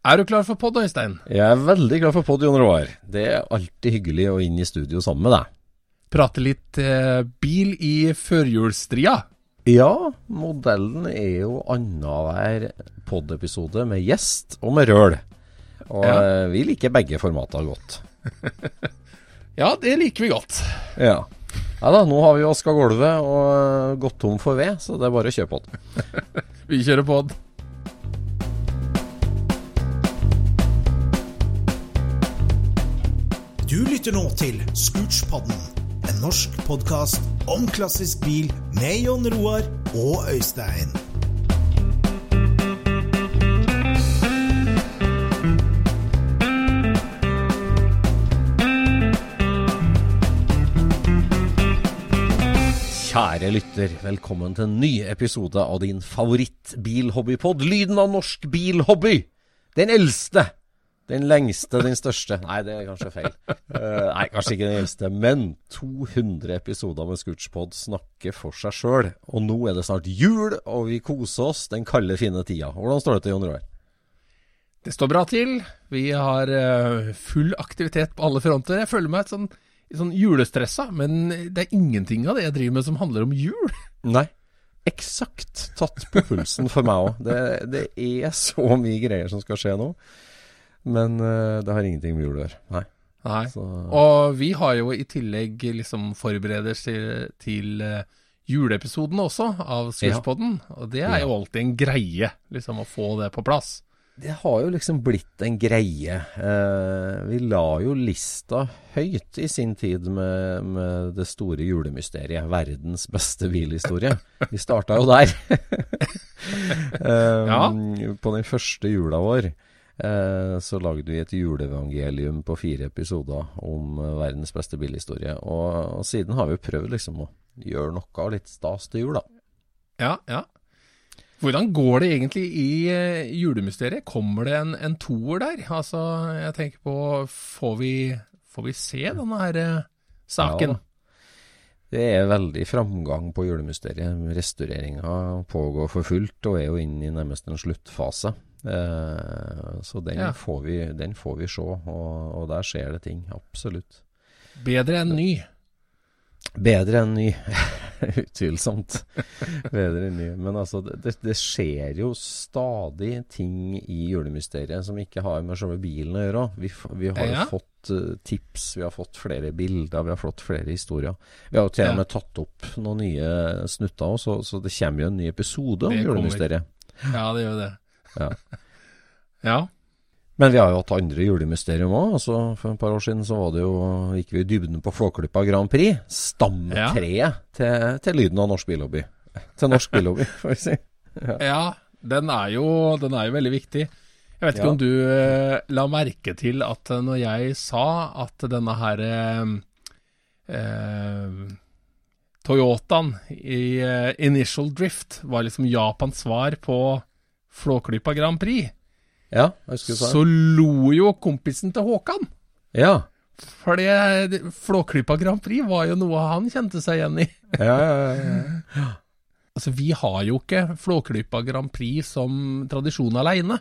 Er du klar for pod, Øystein? Jeg er veldig klar for pod, Jon Roar. Det er alltid hyggelig å inn i studio sammen med deg. Prate litt eh, bil i førjulsstria. Ja, modellen er jo annenhver pod-episode med gjest og med røl. Og Ja. eh, vi liker begge formatene godt. Ja, det liker vi godt. Ja. ja da, nå har vi vaska gulvet og gått tom for ved, så det er bare å kjøre pod. Vi kjører pod. Du lytter nå til Scootspodden, en norsk podkast om klassisk bil med Jon Roar og Øystein. Kjære lytter, velkommen til en ny episode av din favoritt-bilhobbypod. Lyden av norsk bilhobby. Den eldste. Den lengste, den største. Nei, det er kanskje feil. Uh, nei, kanskje ikke den eldste, men 200 episoder med Scootspod snakker for seg sjøl. Og nå er det snart jul, og vi koser oss den kalde, fine tida. Hvordan står det til, Jon Roar? Det står bra til. Vi har uh, full aktivitet på alle fronter. Jeg føler meg et sånn, sånn julestressa, men det er ingenting av det jeg driver med som handler om jul. Nei. Eksakt tatt på pulsen for meg òg. Det, det er så mye greier som skal skje nå. Men eh, det har ingenting med jul å gjøre. Nei. Nei. Så, Og vi har jo i tillegg liksom forberedelser til, til eh, juleepisoden også av Surspodden. Og det er jo alltid en greie, liksom, å få det på plass. det har jo liksom blitt en greie. Eh, vi la jo lista høyt i sin tid med, med det store julemysteriet. Verdens beste bilhistorie. Vi starta jo der. Eh, Ja. På den første jula vår eh, så lagde vi et juleevangelium på fire episoder om eh, verdens beste bilhistorie. Og, og siden har vi prøvd liksom å gjøre noe litt stas til jul, da. Ja, ja. Hvordan går det egentlig i eh, julemysteriet? Kommer det en, en toer der? Altså, jeg tenker på Får vi, får vi se denne her eh, saken? Ja, Det er veldig framgang på julemysteriet. Restaureringa pågår for fullt og er jo inne i nærmest en sluttfase. Eh, så den, Ja. får vi, den får vi se, og, og der skjer det ting. Absolutt. Bedre enn ny. Bedre enn ny. Utvilsomt. Bedre enn ny. Men altså, det, det skjer jo stadig ting i julemysteriet som ikke har med selve bilen å gjøre. Vi, vi har Ja. fått eh, tips, vi har fått flere bilder, vi har fått flere historier. Vi har jo til og med tatt opp noen nye snutter også, så, så det kommer jo en ny episode om Det kommer. julemysteriet. Ja, det gjør det. Ja. Ja. Men vi har jo hatt andre julemysterium òg. Altså, for et par år siden så var det jo, gikk vi i dybden på Flåklypa Grand Prix. Stamtreet til, til lyden av norsk billobby. Til norsk billobby, får vi si. ja den, er jo, den er jo veldig viktig. Jeg vet ikke Ja. om du eh, la merke til at eh, når jeg sa at denne her eh, eh, Toyotaen i eh, Initial Drift var liksom Japans svar på Flåklypa Grand Prix, Ja, jeg husker du sa så lo jo kompisen til Håkan. Ja. For det, Flåklypa Grand Prix var jo noe han kjente seg igjen i. Ja, ja, ja, ja. Altså, vi har jo ikke Flåklypa Grand Prix som tradisjon aleine.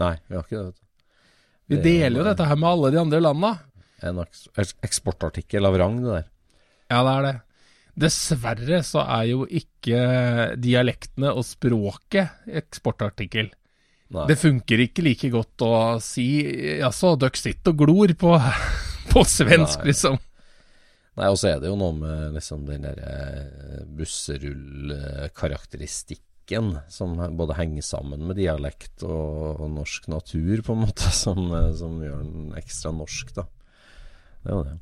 Nei, vi har ikke det. vet du. Vi Det er deler jo bare dette her med alle de andre landa. En eks eksportartikkel av rang, det der. Ja, det er det. Dessverre så er jo ikke dialektene og språket eksportartikkel. Nei. Det funker ikke like godt å si jaså, døkk sitter og glor på, på svensk, Nei. liksom. Nei, og så er det jo noe med liksom den derre busserull-karakteristikken som både henger sammen med dialekt og, og norsk natur, på en måte, som, eh, som gjør den ekstra norsk, da. Det er jo det.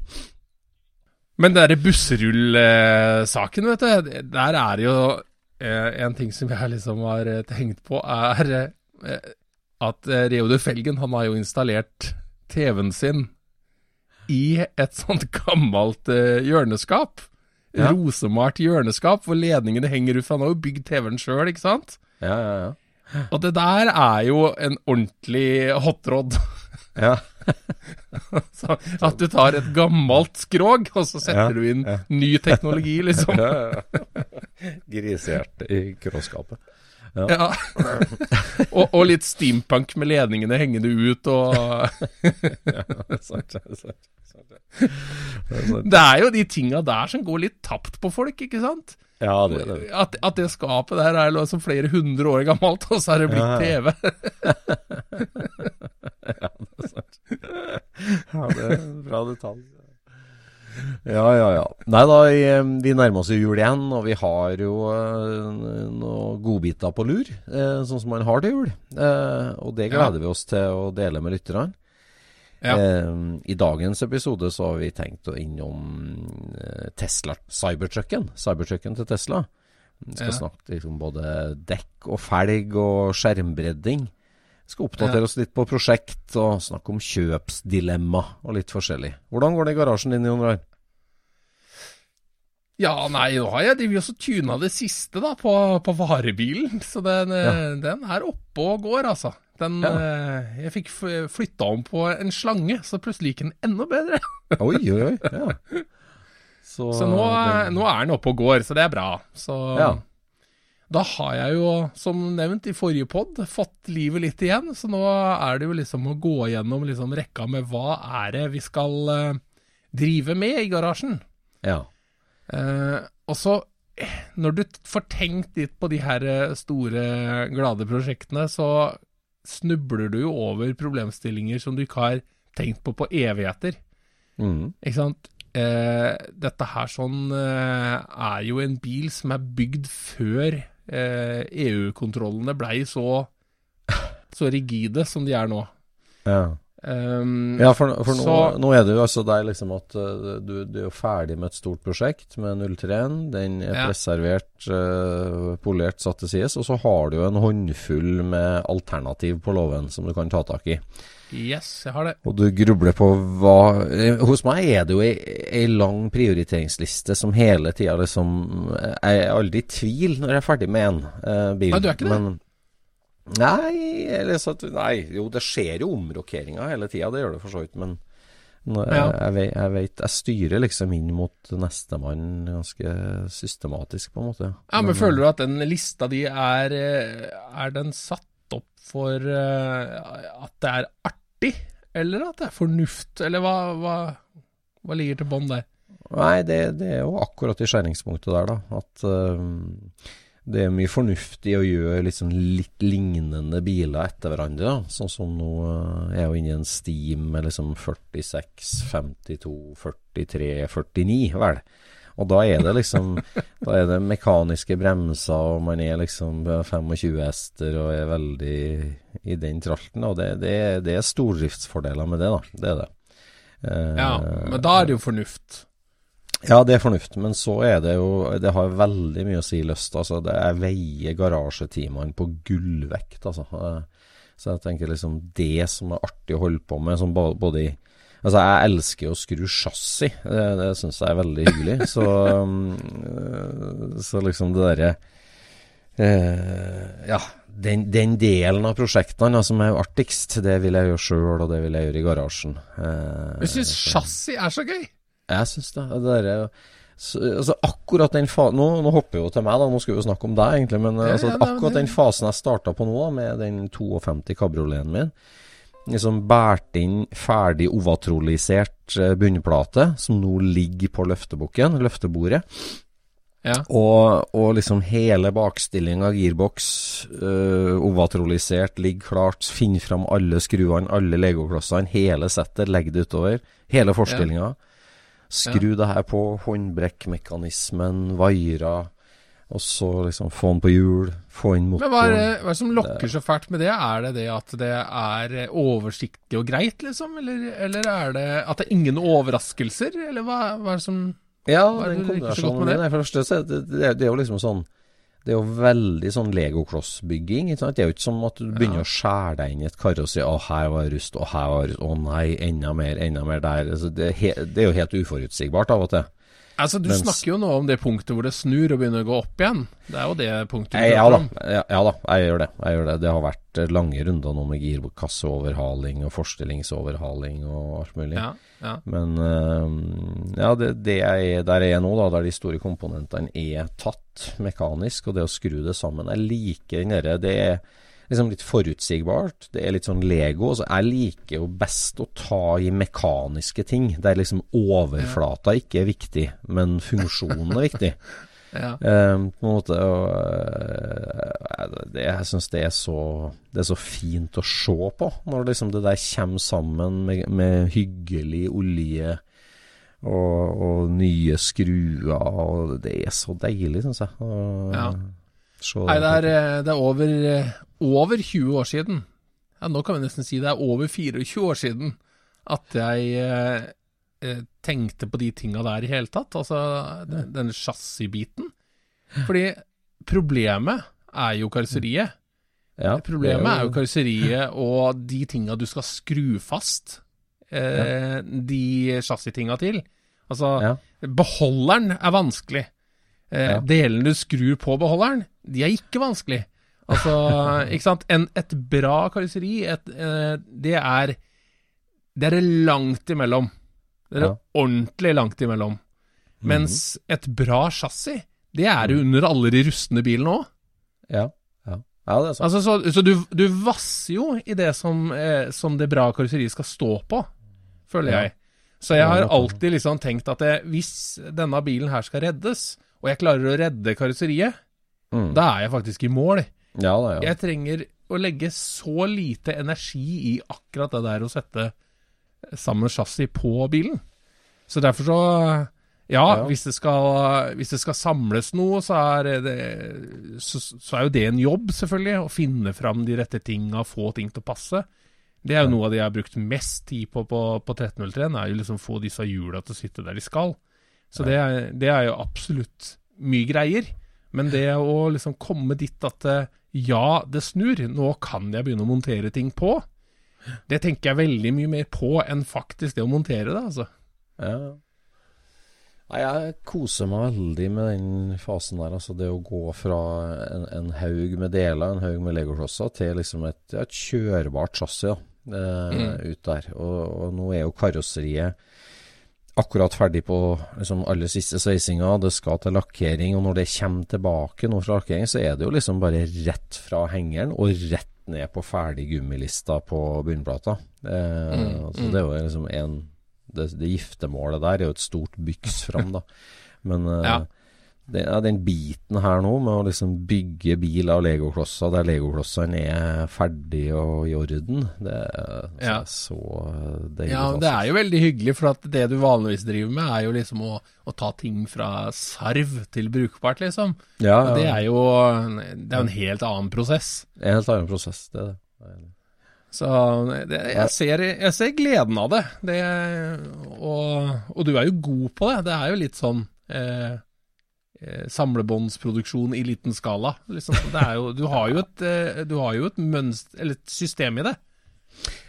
Men den derre busserull-saken, vet du, der er jo eh, en ting som jeg liksom har eh, tenkt på, er eh, at Reodor Felgen, han har jo installert TV-en sin i et sånt gammelt hjørneskap. Ja. Rosemalt hjørneskap hvor ledningene henger ut. Han har jo bygd TV-en sjøl, ikke sant? Ja, ja, ja. Og det der er jo en ordentlig hotrod. Ja, at du tar et gammelt skrog, og så setter Ja, du inn ja. ny teknologi, liksom. Grisehjerte i kråskapet. Ja. og, og litt steampunk med ledningene hengende ut og Ja, det er sant, det er sant. sant, det. Det er sant. Det er jo de tinga der som går litt tapt på folk, ikke sant? Ja, det er det. At, at det skapet der er liksom flere hundre år gammelt, og så er det blitt Ja, TV. Ja, det er en bra detalj. Ja, ja, ja. Nei da, vi nærmer oss jo jul igjen, og vi har jo eh, noen godbiter på lur, eh, sånn som man har til jul. Eh, og det gleder vi oss til å dele med lytterne. Ja. I dagens episode så har vi tenkt å innom Tesla Cybertrucken. Cybertrucken til Tesla. Vi skal Ja. snakke liksom både dekk og felg og skjermbredding. Skal oppdatere oss litt på prosjekt og snakke om kjøpsdilemma og litt forskjellig. Hvordan går det i garasjen din, Jon Rar? Ja, nei, nå har jeg drivet og tuna det siste da, på, på varebilen, så den, ja. den er oppe og går, altså. Den, Ja. eh, jeg fikk flytta om på en slange, så plutselig gikk den enda bedre. Oi, oi, oi. Ja. Så, Så nå, den- nå er den oppe og går, så det er bra. Så Ja. Da har jeg jo, som nevnt i forrige pod, fått livet litt igjen. Så nå er det jo liksom å gå gjennom liksom rekka med hva er det vi skal eh, drive med i garasjen. ja. Eh, og så, når du får tenkt litt på de her eh, store, glade prosjektene, så snubler du jo over problemstillinger som du ikke har tenkt på på evigheter. Mm. Ikke sant? Eh, dette her sånn eh, er jo en bil som er bygd før EU-kontrollene blei så, så rigide som de er nå. ja. Um, Ja, for, for nå, Så- nå er det jo altså der liksom at uh, du, du er jo ferdig med et stort prosjekt med 03-en. Den er Ja. preservert, uh, polert, satt til sides. Og så har du jo en håndfull med alternativ på låven som du kan ta tak i. Yes, jeg har det. Og du grubler på hva eh, Hos meg er det jo ei, ei lang prioriteringsliste som hele tida liksom Jeg er aldri i tvil når jeg er ferdig med en uh, bil. Nei, du er ikke det? Men, nei, eller så, nei, jo det skjer jo omrokeringer hele tida, det gjør det for så vidt. Men nå, Ja. jeg, jeg, jeg vet Jeg styrer liksom inn mot nestemann ganske systematisk, på en måte. Ja, men føler du at den lista di er eh, Er den satt opp for uh, at det er artig, eller at det er fornuft, eller hva, hva, hva ligger til bånn der? Nei, det, det er jo akkurat i skjæringspunktet der, da. At uh, det er mye fornuftig å gjøre liksom litt lignende biler etter hverandre. Da. Sånn som nå uh, er jo inne i en Steam med liksom 46, 52, 43, 49, vel. Og da er det liksom Da er det mekaniske bremser, og man er liksom 25 hester og er veldig i den tralten. Og det, det, det er stordriftsfordeler med det, da. Det er det. Eh, Ja, men da er det jo fornuft. ja, det er fornuft, men så er det jo Det har veldig mye å si lyst. Altså, det er veier garasjetimene på gullvekt, altså. Eh, Så jeg tenker liksom det som er artig å holde på med, som både i Altså, jeg elsker å skru chassis. Det, det syns jeg er veldig hyggelig. Så, um, så liksom det derre eh, Ja, den, den delen av prosjektene som er artigst, det vil jeg gjøre sjøl, og det vil jeg gjøre i garasjen. Eh, Jeg syns chassis er så gøy. jeg syns det. det der, er- så, altså akkurat den fa nå, nå hopper jo til meg, da. Nå skal vi jo snakke om deg, egentlig. Men Ja, altså, akkurat den fasen jeg starta på nå, da, med den 52 kabrioleten min Liksom båret inn ferdig ovatrolisert eh, bunnplate, som nå ligger på løftebukken, løftebordet. Ja. Og, og liksom hele bakstillinga, gearbox, øh, ovatrolisert, ligger klart. Finn fram alle skruene, alle legoklossene, hele settet, legg det utover. Hele forstillinga. Skru det her på, håndbrekkmekanismen, vairer. Og så liksom få den på hjul, få inn motoren. Men hva er, det, hva er det som lokker så fælt med det? Er det det at det er eh, oversiktlig og greit, liksom? Eller, eller er det at det er ingen overraskelser? Eller hva, hva er det som Ja, er det den kombinasjonen med det? min det første det, det, det er jo liksom sånn Det er jo veldig sånn legoklossbygging. ikke sant? Det er jo ikke som at du begynner å skjære deg inn i et karossi. Å, her var rust, og her var rust. Å nei, enda mer, enda mer der. Altså, det, er det er jo helt uforutsigbart av og til. Altså, Du Mens- snakker jo nå om det punktet hvor det snur og begynner å gå opp igjen. Det er jo det punktet du Ja da, om. ja, ja da, jeg gjør det. Jeg gjør det. Det har vært eh, lange runder nå med girkasseoverhaling og forstillingsoverhaling og alt mulig. Ja, ja. Men uh, ja, det, det jeg er der jeg er nå, da, der de store komponentene er tatt mekanisk, og det å skru det sammen Jeg liker den derre Det er liksom litt forutsigbart. Det er litt sånn Lego. Så jeg liker jo best å ta i mekaniske ting, der liksom overflata ikke er viktig, men funksjonen er viktig. Ja. Eh, på en måte og, eh, det, Jeg syns det, så- det er så fint å se på, når liksom det der kommer sammen med, med hyggelig olje og, og nye skruer. Og det er så deilig, syns jeg. å Ja. Nei, det er, eh, det er over, eh, over 20 år siden. Ja, nå kan vi nesten si det er over 24 år siden at jeg eh, eh, tenkte på de tinga der i hele tatt. Altså den, denne chassisbiten. Fordi problemet er jo karosseriet. ja, Problemet det er jo karosseriet og de tinga du skal skru fast eh, de chassistinga til. Altså, Ja. beholderen er vanskelig. Eh, Ja. Delene du skrur på beholderen, de er ikke vanskelig. Altså, ikke sant. En, et bra karosseri, et, eh, det er Det er langt imellom. Det er det ordentlig langt imellom. Mens et bra chassis, det er det under alle de rustne bilene òg. Ja, ja. ja, det er sant. Altså, så så du, du vasser jo i det som, eh, som det bra karosseriet skal stå på, føler Ja. jeg. Så jeg har alltid liksom tenkt at jeg, hvis denne bilen her skal reddes, og jeg klarer å redde karosseriet, Mm. da er jeg faktisk i mål. Ja da, ja. Jeg trenger å legge så lite energi i akkurat det der å sette sammen chassis på bilen. Så derfor så ja, Ja. Hvis, det skal, hvis det skal samles noe, så er, det, så, så er jo det en jobb, selvfølgelig. Å finne fram de rette tinga, få ting til å passe. Det er jo noe av det jeg har brukt mest tid på på, på 1303, er jo liksom få disse hjula til å sitte der de skal. Så det, er, det er jo absolutt mye greier. Men det å liksom komme dit at eh, ja, det snur, nå kan jeg begynne å montere ting på, det tenker jeg veldig mye mer på enn faktisk det å montere det, altså. Ja. Nei, jeg koser meg veldig med den fasen der. Altså det å gå fra en, en haug med deler, en haug med legoklosser, til liksom et, et kjørbart chassis ja, mm. ut der. Og, og nå er jo karosseriet akkurat ferdig på liksom aller siste sveisinga. Det skal til lakkering, og når det kommer tilbake nå fra lakkering, så er det jo liksom bare rett fra hengeren og rett ned på ferdig gummilista på bunnplata. Eh, altså Det er jo liksom en det, det giftermålet der er jo et stort byks fram, da. Men eh, Ja. Det, ja, den biten her nå med å liksom bygge bil av legoklosser der legoklossene er ferdig og i orden, det er Ja. så deilig. Ja, det er jo veldig hyggelig, for at det du vanligvis driver med, er jo liksom å, å ta ting fra sarv til brukbart, liksom. ja, ja, det er jo det er en helt annen prosess. en helt annen prosess, det er det. Så det, jeg, ser, jeg ser gleden av det. det og, og du er jo god på det. Det er jo litt sånn eh, samlebåndsproduksjon i liten skala. Liksom. Det er jo, du har jo et, eh, du har jo et mønster, eller et system i det.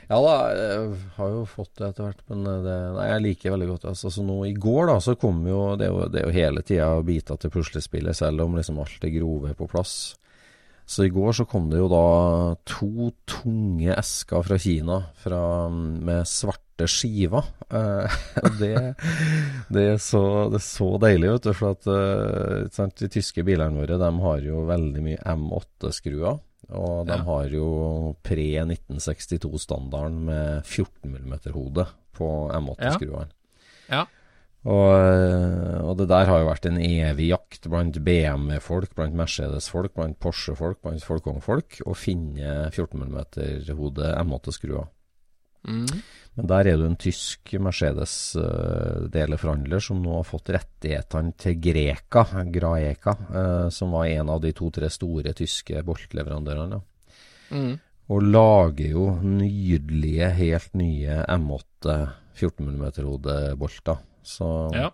Ja da, jeg har jo fått det etter hvert, men det, nei, jeg liker veldig godt altså, så nå I går da, så kom jo Det er jo, det er jo hele tida biter til puslespillet, selv om liksom alt det grove er på plass. Så i går så kom det jo da to tunge esker fra Kina fra, med svarte skiver. Eh, det, det, er så, det er så deilig, vet du. For at eh, sant, de tyske bilene våre de har jo veldig mye M8-skruer. Og de Ja. har jo pre-1962-standarden med 14 mm hode på M8-skruene. Ja. Og, eh, og det der har jo vært en evig jakt blant BMW-folk, blant Mercedes-folk, blant Porsche-folk, blant Folkong-folk, å finne 14 mm-hode M8-skruer. Mm. Men der er det en tysk Mercedes-deleforhandler som nå har fått rettighetene til Greka, Graeka, eh, som var en av de to-tre store tyske boltleverandørene. Mm. Og lager jo nydelige, helt nye M8 14 mm-hode-bolter. Så, Ja.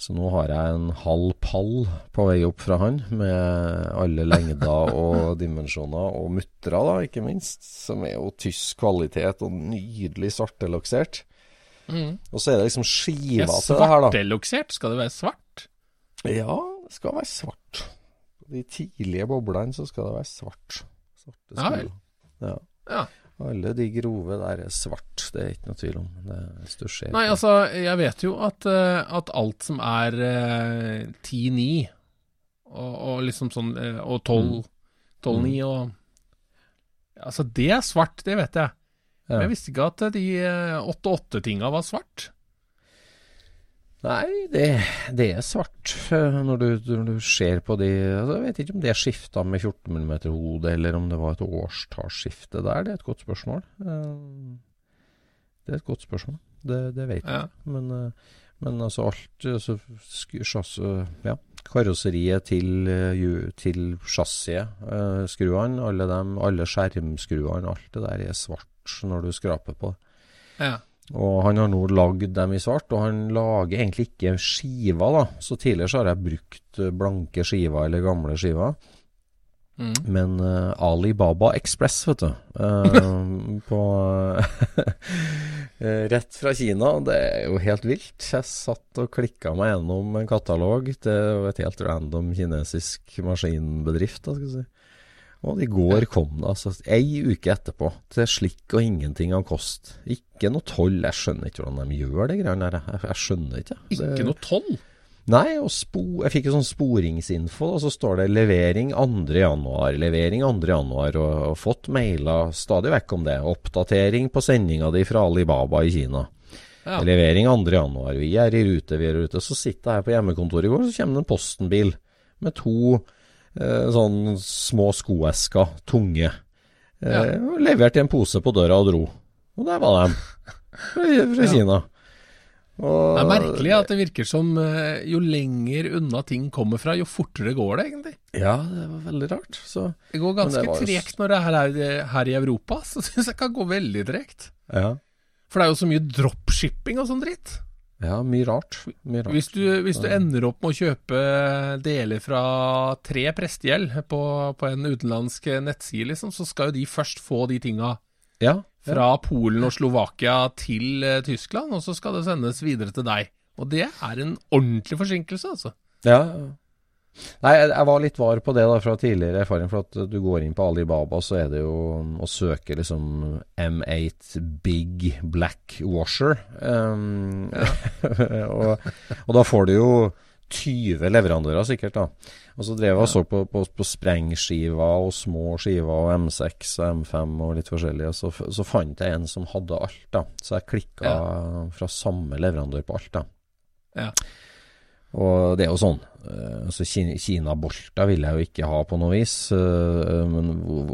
så nå har jeg en halv pall på vei opp fra han, med alle lengder og dimensjoner, og muttere, da, ikke minst, som er jo tysk kvalitet og nydelig svartelaksert. Mm. Og så er det liksom skiva Ja, til det her, da. Svartelaksert? Skal det være svart? Ja, det skal være svart. På de tidlige boblene så skal det være svart. Svarte Ja. Ja. Alle de grove der er svart, det er ikke noe tvil om. Nei, altså, jeg vet jo at, eh, at alt som er eh, 10-9, og, og liksom sånn eh, Og 12 12-9 og Altså, det er svart, det vet jeg. Ja. Men jeg visste ikke at eh, de 8-8-tinga var svart. Nei, det, det er svart eh, når du, når du ser på de altså, Jeg vet ikke om det skifta med 14 mm-hode, eller om det var et årstallsskifte der. Det er et godt spørsmål. Eh, Det er et godt spørsmål. Det, det vet jeg. Ja. Men, eh, men altså alt altså, ja, Karosseriet til, til chassiset, skruene, alle, dem, alle skjermskruene, alt det der er svart når du skraper på. Ja. Og han har nå lagd dem i svart, og han lager egentlig ikke skiver, da. Så tidligere så har jeg brukt eh, blanke skiver eller gamle skiver. Mm. Men eh, Alibaba Express, vet du, Uh, på uh, Rett fra Kina, det er jo helt vilt. Jeg satt og klikka meg gjennom en katalog til et helt random kinesisk maskinbedrift, da, skal vi si. Og i går kom det altså ei uke etterpå til slikk og ingenting av kost. Ikke noe toll. Jeg skjønner ikke hvordan de gjør det greiene der. Jeg, jeg skjønner ikke. Det- Ikke noe toll? Nei, og spo, jeg fikk en sånn sporingsinfo, og så står det levering 2. januar, levering 2. januar, og, og fått mailer stadig vekk om det. Oppdatering på sendinga di fra Alibaba i Kina. Ja. Levering 2. januar, vi er i rute, vi er i rute. Så sitter jeg på hjemmekontoret i går, så kommer det en postenbil med to sånn små skoesker, tunge. Eh, Ja. Levert i en pose på døra og dro. Og der var de. Fra, fra Kina. Og, Det er merkelig at det virker som eh, jo lenger unna ting kommer fra, jo fortere går det, egentlig. Ja, det var veldig rart. Så Det går ganske det tregt når det er her, her i Europa, så syns jeg kan gå veldig tregt. ja. For det er jo så mye dropshipping og sånn dritt. Ja, mye rart. Mye rart. Hvis du, hvis du ender opp med å kjøpe deler fra tre prestegjeld på, på en utenlandsk nettside, liksom, så skal jo de først få de tinga ja, fra Polen og Slovakia til eh, Tyskland, og så skal det sendes videre til deg. Og det er en ordentlig forsinkelse, altså. ja. Nei, jeg, var litt var på det da fra tidligere erfaring, for at du går inn på Alibaba, så er det jo å søke liksom M8 Big Black Washer. Um, og, og da får du jo 20 leverandører sikkert, da. Og så drev jeg og så på, på, på sprengskiver og små skiver og M6 og M5 og litt forskjellig, og så, så fant jeg en som hadde alt, da. Så jeg klikka fra samme leverandør på alt, da. Ja. Og det er jo sånn. eh, altså Kina-bolter vil jeg jo ikke ha på noe vis. eh, men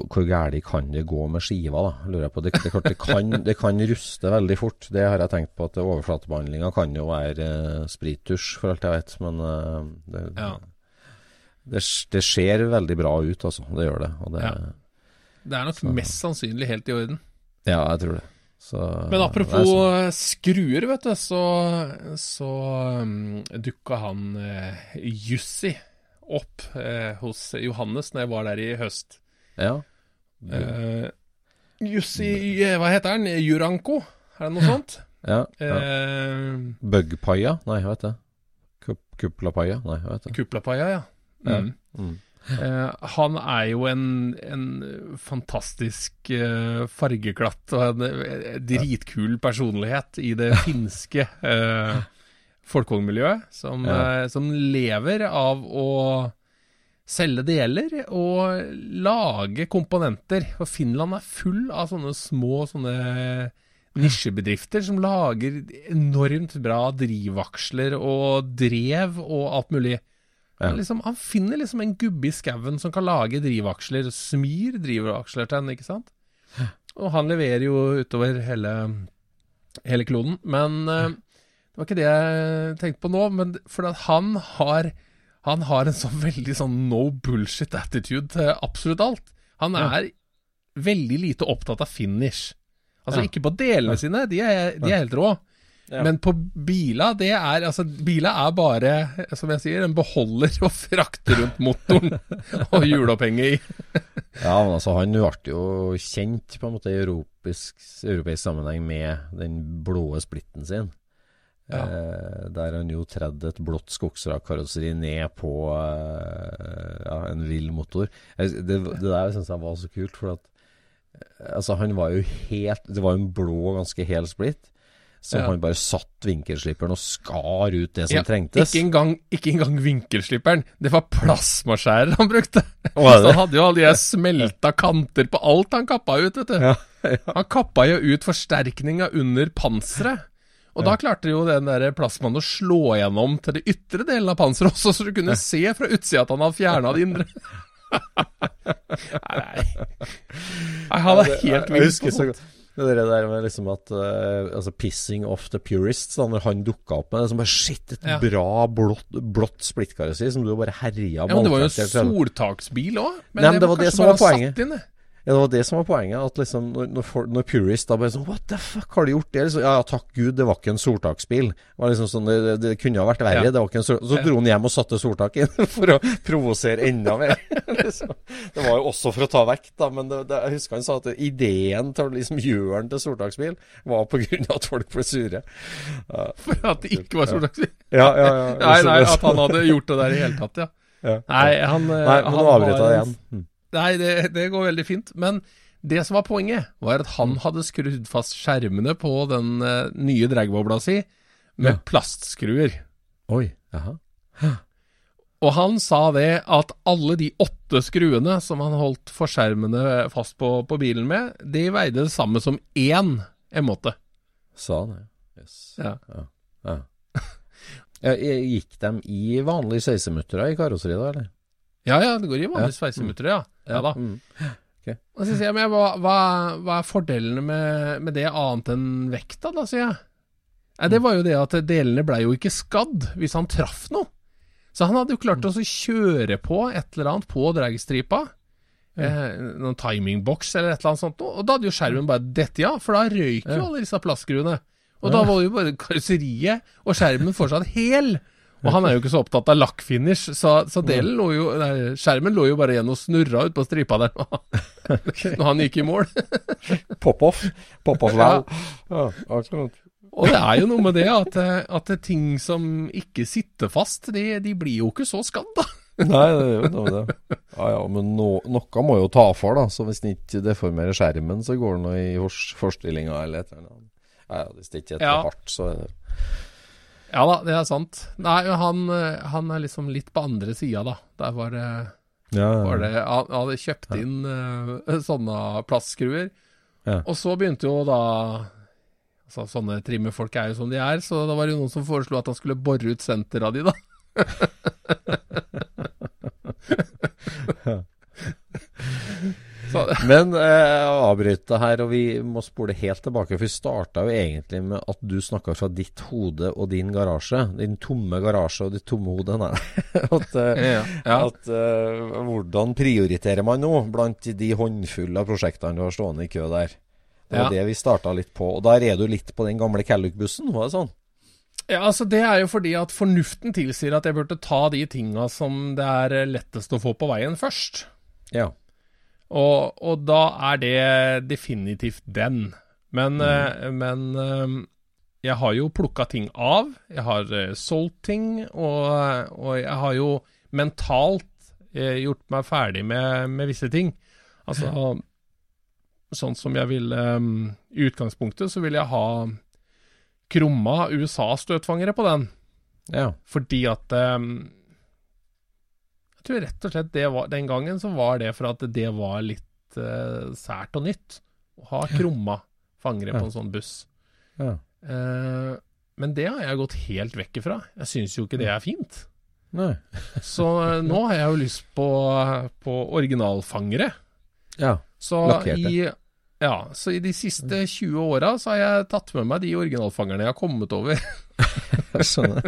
hvor, galt kan det gå med skiva, da? Lurer jeg på. Det, det, det, kan, det kan ruste veldig fort. Det har jeg tenkt på at overflatebehandlinga kan jo være sprittusj, for alt jeg vet. Men eh, det, Ja. det, det ser veldig bra ut, altså. Det gjør det. Og det Ja. Det er nok Så- mest sannsynlig helt i orden. ja, jeg tror det. Så, Men apropos sånn- skruer, vet du, så, så um, dukka han uh, Jussi opp uh, hos Johannes når jeg var der i høst. Ja. Uh, Jussi Hva heter han? Juranko? Er det noe sånt? ja, ja. Uh, Bugpaia? Nei, hva heter det? Kup- Kuplapaia? Nei, hva heter det? Kuplapaia, ja. Ja. Mm. Mm. Eh, han er jo en, en fantastisk eh, fargeglatt og en en dritkul personlighet i det finske uh, folkevognmiljøet, som, Ja. eh, som lever av å selge deler og lage komponenter. Og Finland er full av sånne små sånne nisjebedrifter som lager enormt bra drivaksler og drev og alt mulig. Ja. Han Liksom, han finner liksom en gubbe i skauen som kan lage drivaksler, smyr drivaksler til henne, ikke sant? Og han leverer jo utover hele, hele kloden. Men uh, det var ikke det jeg tenkte på nå. Men for han har Han har en sånn veldig sånn no bullshit attitude til absolutt alt. Han er veldig lite opptatt av finish. Altså Ja. ikke på delene sine, de er, de er helt rå. Ja. Men på bila, det er Altså, bila er bare, som jeg sier, en beholder å frakte rundt motoren og hjulopphenget i. Ja, men altså han ble jo kjent på en måte i europeisk, europeisk sammenheng med den blå splitten sin. Ja. Eh, der han jo tredde et blått skogsrakkarosseri ned på eh, ja, en vill motor. Det, det der syns jeg var så kult, for at eh, altså han var jo helt Det var en blå, ganske hel splitt. Så Ja. han bare satt vinkelslipperen og skar ut det som Ja, trengtes. Ikke engang, ikke engang vinkelslipperen. Det var plasmaskjærer han brukte. Så han hadde jo alle de smelta kanter på alt han kappa ut, vet du. Ja, Han kappa jo ut forsterkninga under panseret. Og da klarte jo den der plasmaen å slå gjennom til det ytre delen av panseret også, så du kunne se fra utsida at han hadde fjerna det indre. Nei, Nei, han er helt vilt på husker så godt det der med liksom at uh, Altså 'pissing off the purists', da når han dukka opp med det som bare Shit, et Ja. bra blått, blått splittkarosseri som du bare herja Ja, men det var jo en soltaksbil òg. Men, Nei, men det var det som var poenget. satt inn, det. Var det som var poenget. At liksom Når, når, når Purist da bare sånn What the fuck, har du gjort det? Liksom, ja, ja, takk Gud, det var ikke en soltaksbil. Det var liksom sånn Det, det, kunne ha vært verre. Ja. Det var ikke en sol Så dro han hjem og satte soltak inn for å provosere enda mer. liksom. Det var jo også for å ta vekk, da. Men det, jeg husker han sa at ideen til å liksom gjøre den til soltaksbil var på grunn av at folk ble sure. Uh, For at det ikke var Sortaksbil? ja, ja. ja. Nei, nei, at han hadde gjort det der i hele tatt, ja. ja. Nei, han eh, Nei, men han nå har jeg det igjen. Mm. Nei, det, det går veldig fint. Men det som var poenget, var at han hadde skrudd fast skjermene på den uh, nye dragbobla si med Ja. plastskruer. Oi. Jaha. Og han sa det at alle de åtte skruene som han holdt for skjermene fast på, på bilen med, de veide det samme som én M8. Sa han det. Yes. Ja. Ja. Ja, Gikk de i vanlige sveisemuttera i karosseriet, da, eller? Ja ja, det går i Ja. vanlige sveisemutter, ja. Ja da. Mm. Og så sier jeg, men hva, hva, hva er fordelene med, med det annet enn vekta, da, sier jeg. Nei, det var jo det at delene blei jo ikke skadd hvis han traff noe. Så han hadde jo klart å kjøre på et eller annet på dragstripa. Eh, noen timingboks eller et eller annet sånt. Og da hadde jo skjermen bare dette ja, for da røyk jo alle disse plastskruene. Og da var jo bare karosseriet og skjermen fortsatt hel. Og han er jo ikke så opptatt av lakkfinish, så, så lå jo, nei, skjermen lå jo bare igjen og snurra ut på stripa der når han gikk i mål. Pop-off. Pop-off Ja. Ja, akkurat. Og det er jo noe med det at, eh, at ting som ikke sitter fast, de, de blir jo ikke så skadd, da. Nei, det er jo det. Ja ja, men no, noe må jo ta for, da. Så hvis den ikke deformerer skjermen, så går det noe i forstillinga eller et eller annet. Ja, ja, hvis det ikke er for hardt, så er det Ja da, det er sant. Nei, han, han er liksom litt på andre sida, da. Der var det, Ja, ja. var det Han hadde kjøpt inn eh, sånne plastskruer. Ja. Og så begynte jo da Altså, sånne trimmefolk er jo som de er, så da var det noen som foreslo at han skulle bore ut sentera di, da. Men eh, avbryte avbryter her, og vi må spole helt tilbake. For vi starta jo egentlig med at du snakka fra ditt hode og din garasje. Din tomme garasje og ditt tomme hode. At eh, ja, ja. at eh, hvordan prioriterer man nå blant de håndfulle av prosjektene du har stående i kø der? Det var Ja. det vi starta litt på. Og der er du litt på den gamle Calluc-bussen, var det sånn? Ja, altså Det er jo fordi at fornuften tilsier at jeg burde ta de tinga som det er lettest å få på veien først. Ja. Og, og da er det definitivt den. Men, eh, men eh, jeg har jo plukka ting av. Jeg har eh, solgt ting, og, og jeg har jo mentalt gjort meg ferdig med, med visse ting. Altså sånn som jeg ville I utgangspunktet så ville jeg ha krumma USA-støtfangere på den. Ja. Fordi at Jeg tror rett og slett det var Den gangen så var det for at det var litt uh, sært og nytt å ha krumma fangere Ja. på en sånn buss. Ja. Uh, men det har jeg gått helt vekk ifra. Jeg syns jo ikke det er fint. Nei. Så eh, nå har jeg jo lyst på, på originalfangere. Ja. Så Lakkerte. i, ja, så i de siste 20 åra så har jeg tatt med meg de originalfangerne jeg har kommet over. Jeg skjønner.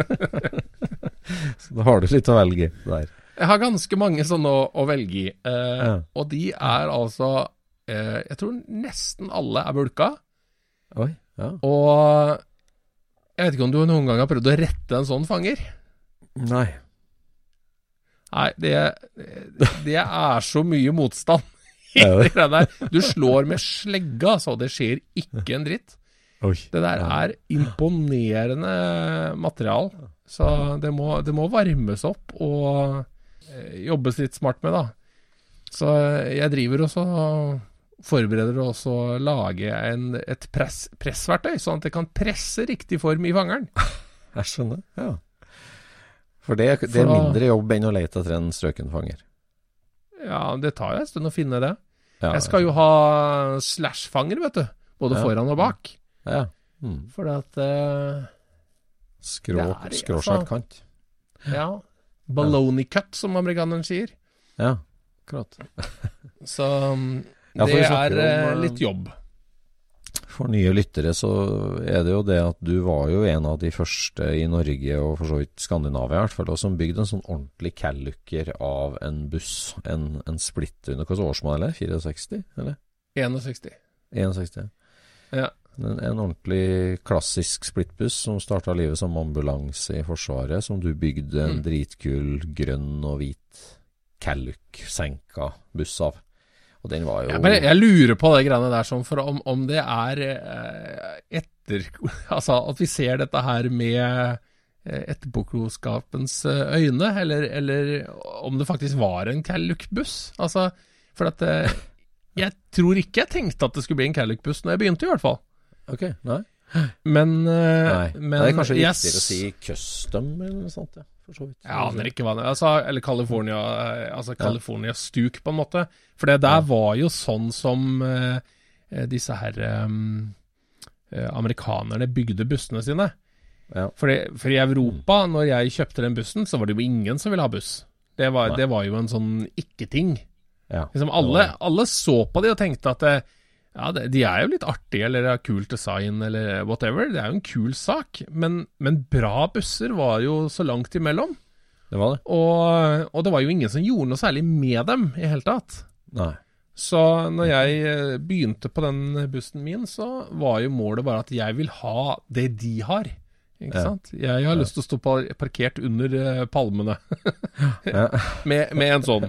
Så da har du litt å velge der. Jeg har ganske mange sånne å, å velge i, eh, Ja. og de er altså eh, Jeg tror nesten alle er bulka. Oi. Ja. Og jeg vet ikke om du noen gang har prøvd å rette en sånn fanger? Nei. Nei, det, det er så mye motstand i Ja, det greiene der. Du slår med slegga, så det skjer ikke en dritt. Oi. Det der er imponerende material. Så det må, det må varmes opp og jobbes litt smart med, da. Så jeg driver også forbereder også å lage en, et press, pressverktøy, sånn at det kan presse riktig form i fangeren. Jeg skjønner. Ja. For det, det For er da- mindre jobb enn å lete etter en strøken fanger. Ja, det tar jo en stund å finne det. Ja, Jeg skal jo ha slash-fanger, vet du. Både Ja. foran og bak. Ja. Mm. For at uh, Skrå, skråskjært kant. Ja. Baloney cut, som amerikaneren sier. Ja, akkurat. Så um, Ja, det er om, eh, eh, litt jobb. For nye lyttere så er det jo det at du var jo en av de første i Norge, og for så vidt Skandinavia i hvert fall, som bygde en sånn ordentlig callucker av en buss. En, en splitter under hvilket årsmodell er det? 64, eller? 61. 61. Ja. En, en ordentlig klassisk splittbuss som starta livet som ambulanse i Forsvaret, som du bygde en Mm. dritkul grønn og hvit Calluc-senka buss av. Og den var jo Jeg, Men jeg lurer på det greiene der, sånn, for om, om det er eh, etter Altså at vi ser dette her med eh, etterpåklokskapens eh, øyne, eller, eller om det faktisk var en Calluc-buss. Altså, for at Jeg tror ikke jeg tenkte at det skulle bli en Calluc-buss når jeg begynte, i hvert fall. Ok, nei. Men, eh, nei. men det er kanskje yes. riktigere å si custom eller noe sånt, ja. Jeg aner ikke hva det er. Altså, eller California, eh, altså California Stuk, på en måte. For det der var jo sånn som eh, disse her um, amerikanerne bygde bussene sine. Ja. For, for i Europa, når jeg kjøpte den bussen, så var det jo ingen som ville ha buss. Det var, det var jo en sånn ikke-ting. Ja. Liksom alle, alle så på de og tenkte at ja, det, de er jo litt artige, eller har kult design, eller whatever. Det er jo en kul sak. Men, men bra busser var jo så langt imellom. Det var det? Og, og det var jo ingen som gjorde noe særlig med dem i hele tatt. Nei. Så når jeg eh, begynte på den bussen min, så var jo målet bare at jeg vil ha det de har. Ikke Ja. sant? Jeg har lyst til å stå parkert under eh, palmene med, med en sånn.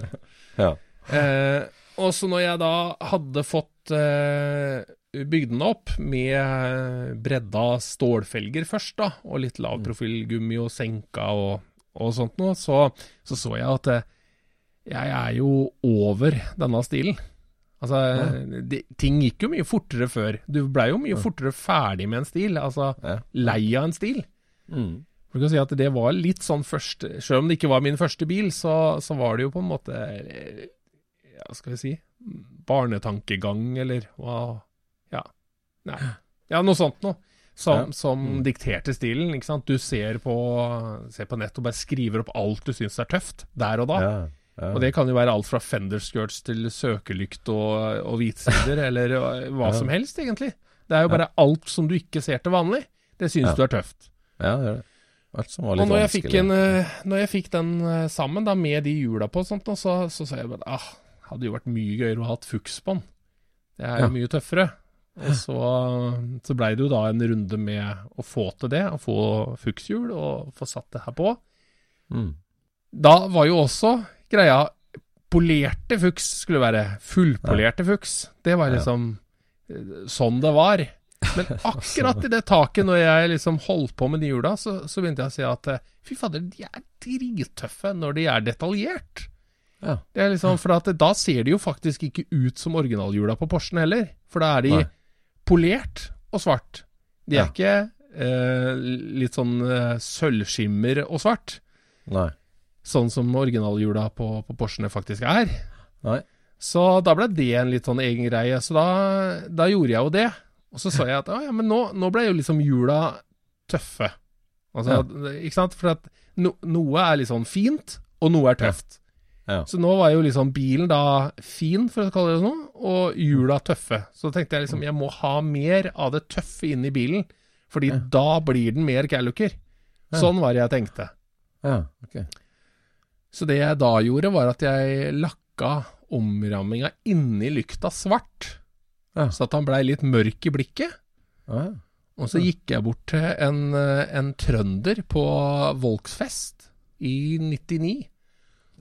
ja. Eh, og så når jeg da hadde fått eh, bygd den opp med bredda stålfelger først, da, og litt lavprofilgummi og senka og, og sånt noe, så, så så jeg at eh, jeg er jo over denne stilen. Altså, det, ting gikk jo mye fortere før. Du blei jo mye fortere ferdig med en stil, altså Ja. lei av en stil. Mm. Du kan si at det var litt sånn første Selv om det ikke var min første bil, så, så var det jo på en måte eh, Ja, skal vi si Barnetankegang, eller hva Ja. Nei. Ja, noe sånt noe. Som, Ja. som dikterte stilen. ikke sant? Du ser på, ser på nett og bare skriver opp alt du syns er tøft, der og da. Ja. Ja. Og det kan jo være alt fra fenderskirts til søkelykt og, og hvitsider, eller hva Ja. som helst, egentlig. Det er jo bare alt som du ikke ser til vanlig. Det syns du er tøft. ja, det er det. Alt som var Og litt når jeg, fikk en, eh, når jeg fikk den eh, sammen, da med de hjula på, og sånt, og så så sa jeg bare ah, hadde jo vært mye gøyere å ha hatt Fuchs på den. Det er jo Ja. mye tøffere. Og så, så blei det jo da en runde med å få til det, å få fukshjul og få satt det her på. Mm. Da var jo også greia polerte fuks skulle være. Fullpolerte fuks. Det var liksom eh, sånn det var. Men akkurat i det taket, når jeg liksom holdt på med de hjula, så, så begynte jeg å si at eh, fy fader, de er drittøffe når de er detaljert. Ja. Det er liksom, for at da ser de jo faktisk ikke ut som originalhjula på Porschen heller. For da er de Nei. polert og svart. De er Ja. ikke eh, litt sånn eh, sølvskimmer og svart. Nei. Sånn som originalhjula på, på Porschene faktisk er. Nei. Så da ble det en litt sånn egen greie. Så da, da gjorde jeg jo det. Og så sa jeg at ja, men nå, nå ble jo liksom hjula tøffe. Altså, Ikke sant? For at no, noe er litt sånn fint, og noe er tøft. Ja. Så nå var jo liksom bilen da fin, for å kalle det noe, og hjula tøffe. Så tenkte jeg liksom jeg må ha mer av det tøffe inn i bilen, fordi da blir den mer galluker. Sånn var det jeg tenkte. Ja, ok. Så det jeg da gjorde, var at jeg lakka omramminga inni lykta svart. Ja. Så at han blei litt mørk i blikket. Ja. Og så gikk jeg bort til en, eh, en trønder på Volksfest i 99.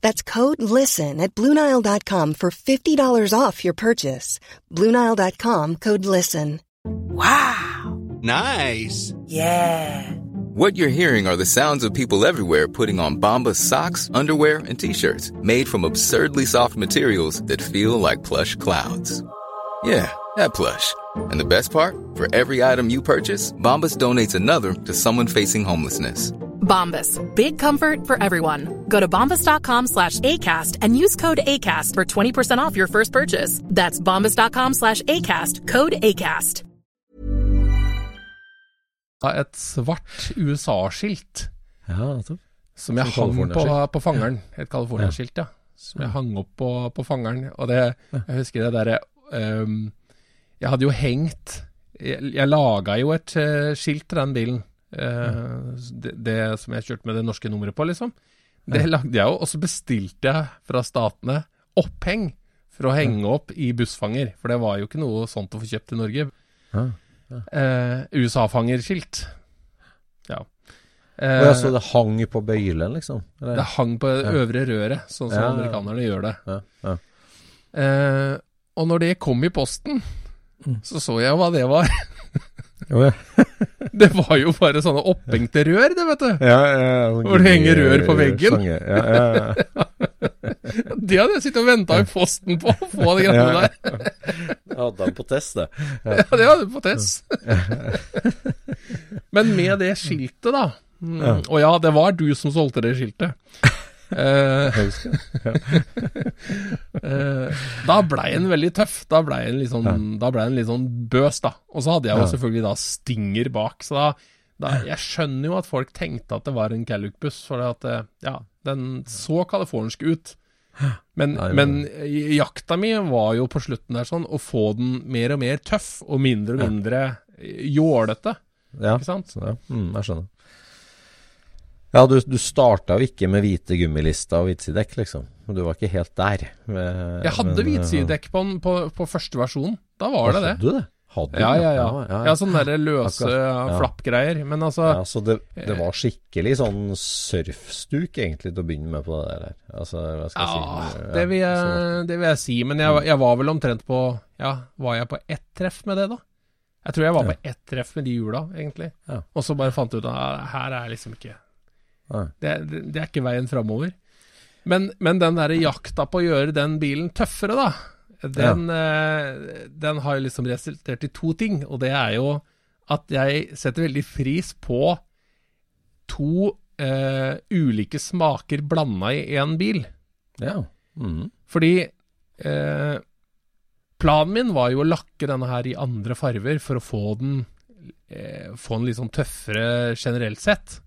That's code LISTEN at Bluenile.com for $50 off your purchase. Bluenile.com code LISTEN. Wow. Nice. Yeah. What you're hearing are the sounds of people everywhere putting on Bombas socks, underwear, and t-shirts made from absurdly soft materials that feel like plush clouds. Yeah, that plush. And the best part? For every item you purchase, Bombas donates another to someone facing homelessness. Bombas. Big comfort for everyone. Go to bombas.com slash ACAST and use code ACAST for 20% off your first purchase. That's bombas.com slash ACAST. Code ACAST. et svart USA-skilt Ja, som jeg hang på, på fangeren. Et California-skilt, ja. Som jeg hang opp på, på fangeren. Og det, jeg husker det derre ehm, Jeg hadde jo hengt Jeg, jeg laga jo et uh, skilt til den bilen. eh, det, det som jeg kjørte med det norske nummeret på, liksom. Det lagde jeg jo, og så bestilte jeg fra statene oppheng for å henge opp i bussfanger. For det var jo ikke noe sånt å få kjøpt i Norge. Ja. Eh, USA-fangerskilt. Ja. Eh, ja, så det hang på bøylen, liksom? Eller? det hang på det øvre røret, sånn som Ja, ja. amerikanerne gjør det. Ja, ja. Eh, og når det kom i posten, så så jeg hva det var. Det var jo bare sånne opphengte rør, det, vet du. Ja, ja, Hvor det henger rør på veggen. Ja, ja, ja. Det hadde jeg sittet og venta i posten på, å få de greiene der. Jeg hadde han på test, det. Ja, det hadde han på test. Men med det skiltet, da. Mm, Ja. Og ja, det var du som solgte det skiltet. Eh, eh, da blei han veldig tøff. Da blei han litt sånn, ja. ble en litt sånn bøs, da. Og så hadde jeg jo Ja. selvfølgelig da Stinger bak. Så da, da Jeg skjønner jo at folk tenkte at det var en Gallup-buss, for at eh, ja, den så californsk ut. Men, Nei, men jakta mi var jo på slutten der sånn å få den mer og mer tøff, og mindre og mindre jålete. Ja, Ikke sant? så, ja. Mm, jeg skjønner. Ja, du, du starta jo ikke med hvite gummilister og hvitsidekk, liksom. Du var ikke helt der. Men, Jeg hadde hvitsidekk på, på, på første versjon. Da eh, var det det. Hadde du det? Hadde Ja, det? ja, ja. ja, Ja, sånne der løse ja. flappgreier. Men altså Ja, så det, det var skikkelig sånn surfstuk, egentlig, til å begynne med på det der. Altså, hva skal jeg Ja, si? det vil, jeg, det vil jeg si. Men jeg, jeg var vel omtrent på Ja, var jeg på ett treff med det, da? Jeg tror jeg var på ett treff med de hjula, egentlig. Ja. Og så bare fant jeg ut at her er liksom ikke. Det, det, det er ikke veien framover. Men, men den derre jakta på å gjøre den bilen tøffere, da, den, eh, den har jo liksom resultert i to ting. Og det er jo at jeg setter veldig pris på to eh, ulike smaker blanda i én bil. Ja. Mhm. Fordi eh, planen min var jo å lakke denne her i andre farver for å få den eh, Få den litt sånn tøffere generelt sett.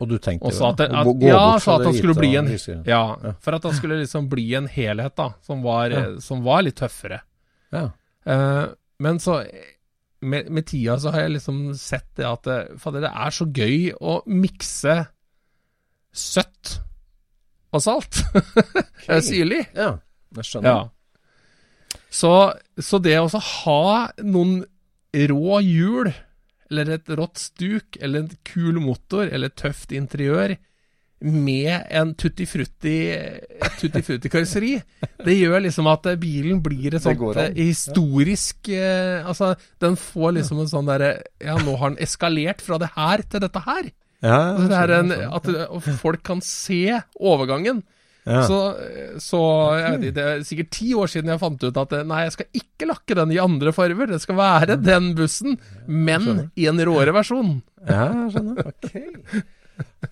Og du tenkte Og at, det, at, gå ja, fra at det han skulle bli en. Ja, for at han skulle liksom bli en helhet, da, som var, Ja. som var litt tøffere. Ja. Uh, men så med, med tida så har jeg liksom sett det at eh, Fader, det er så gøy å mikse søtt og salt. Er Syrlig. ja. Jeg skjønner. Ja. Så, så det å ha noen rå hjul, eller et rått stuk, eller en kul motor, eller et tøft interiør, med en tutti frutti, et tutti det gjør liksom at bilen blir et sånt eh, historisk ja. Altså, den får liksom en sånn derre Ja, nå har den eskalert fra det her til dette her. Ja, det en, at folk kan se overgangen. Ja. Så, så jeg vet ikke, det er sikkert ti år siden jeg fant ut at eh, nei, jeg skal ikke lakke den i andre farger. Det skal være den bussen, men i en råere versjon. Ja, jeg skjønner. Ok.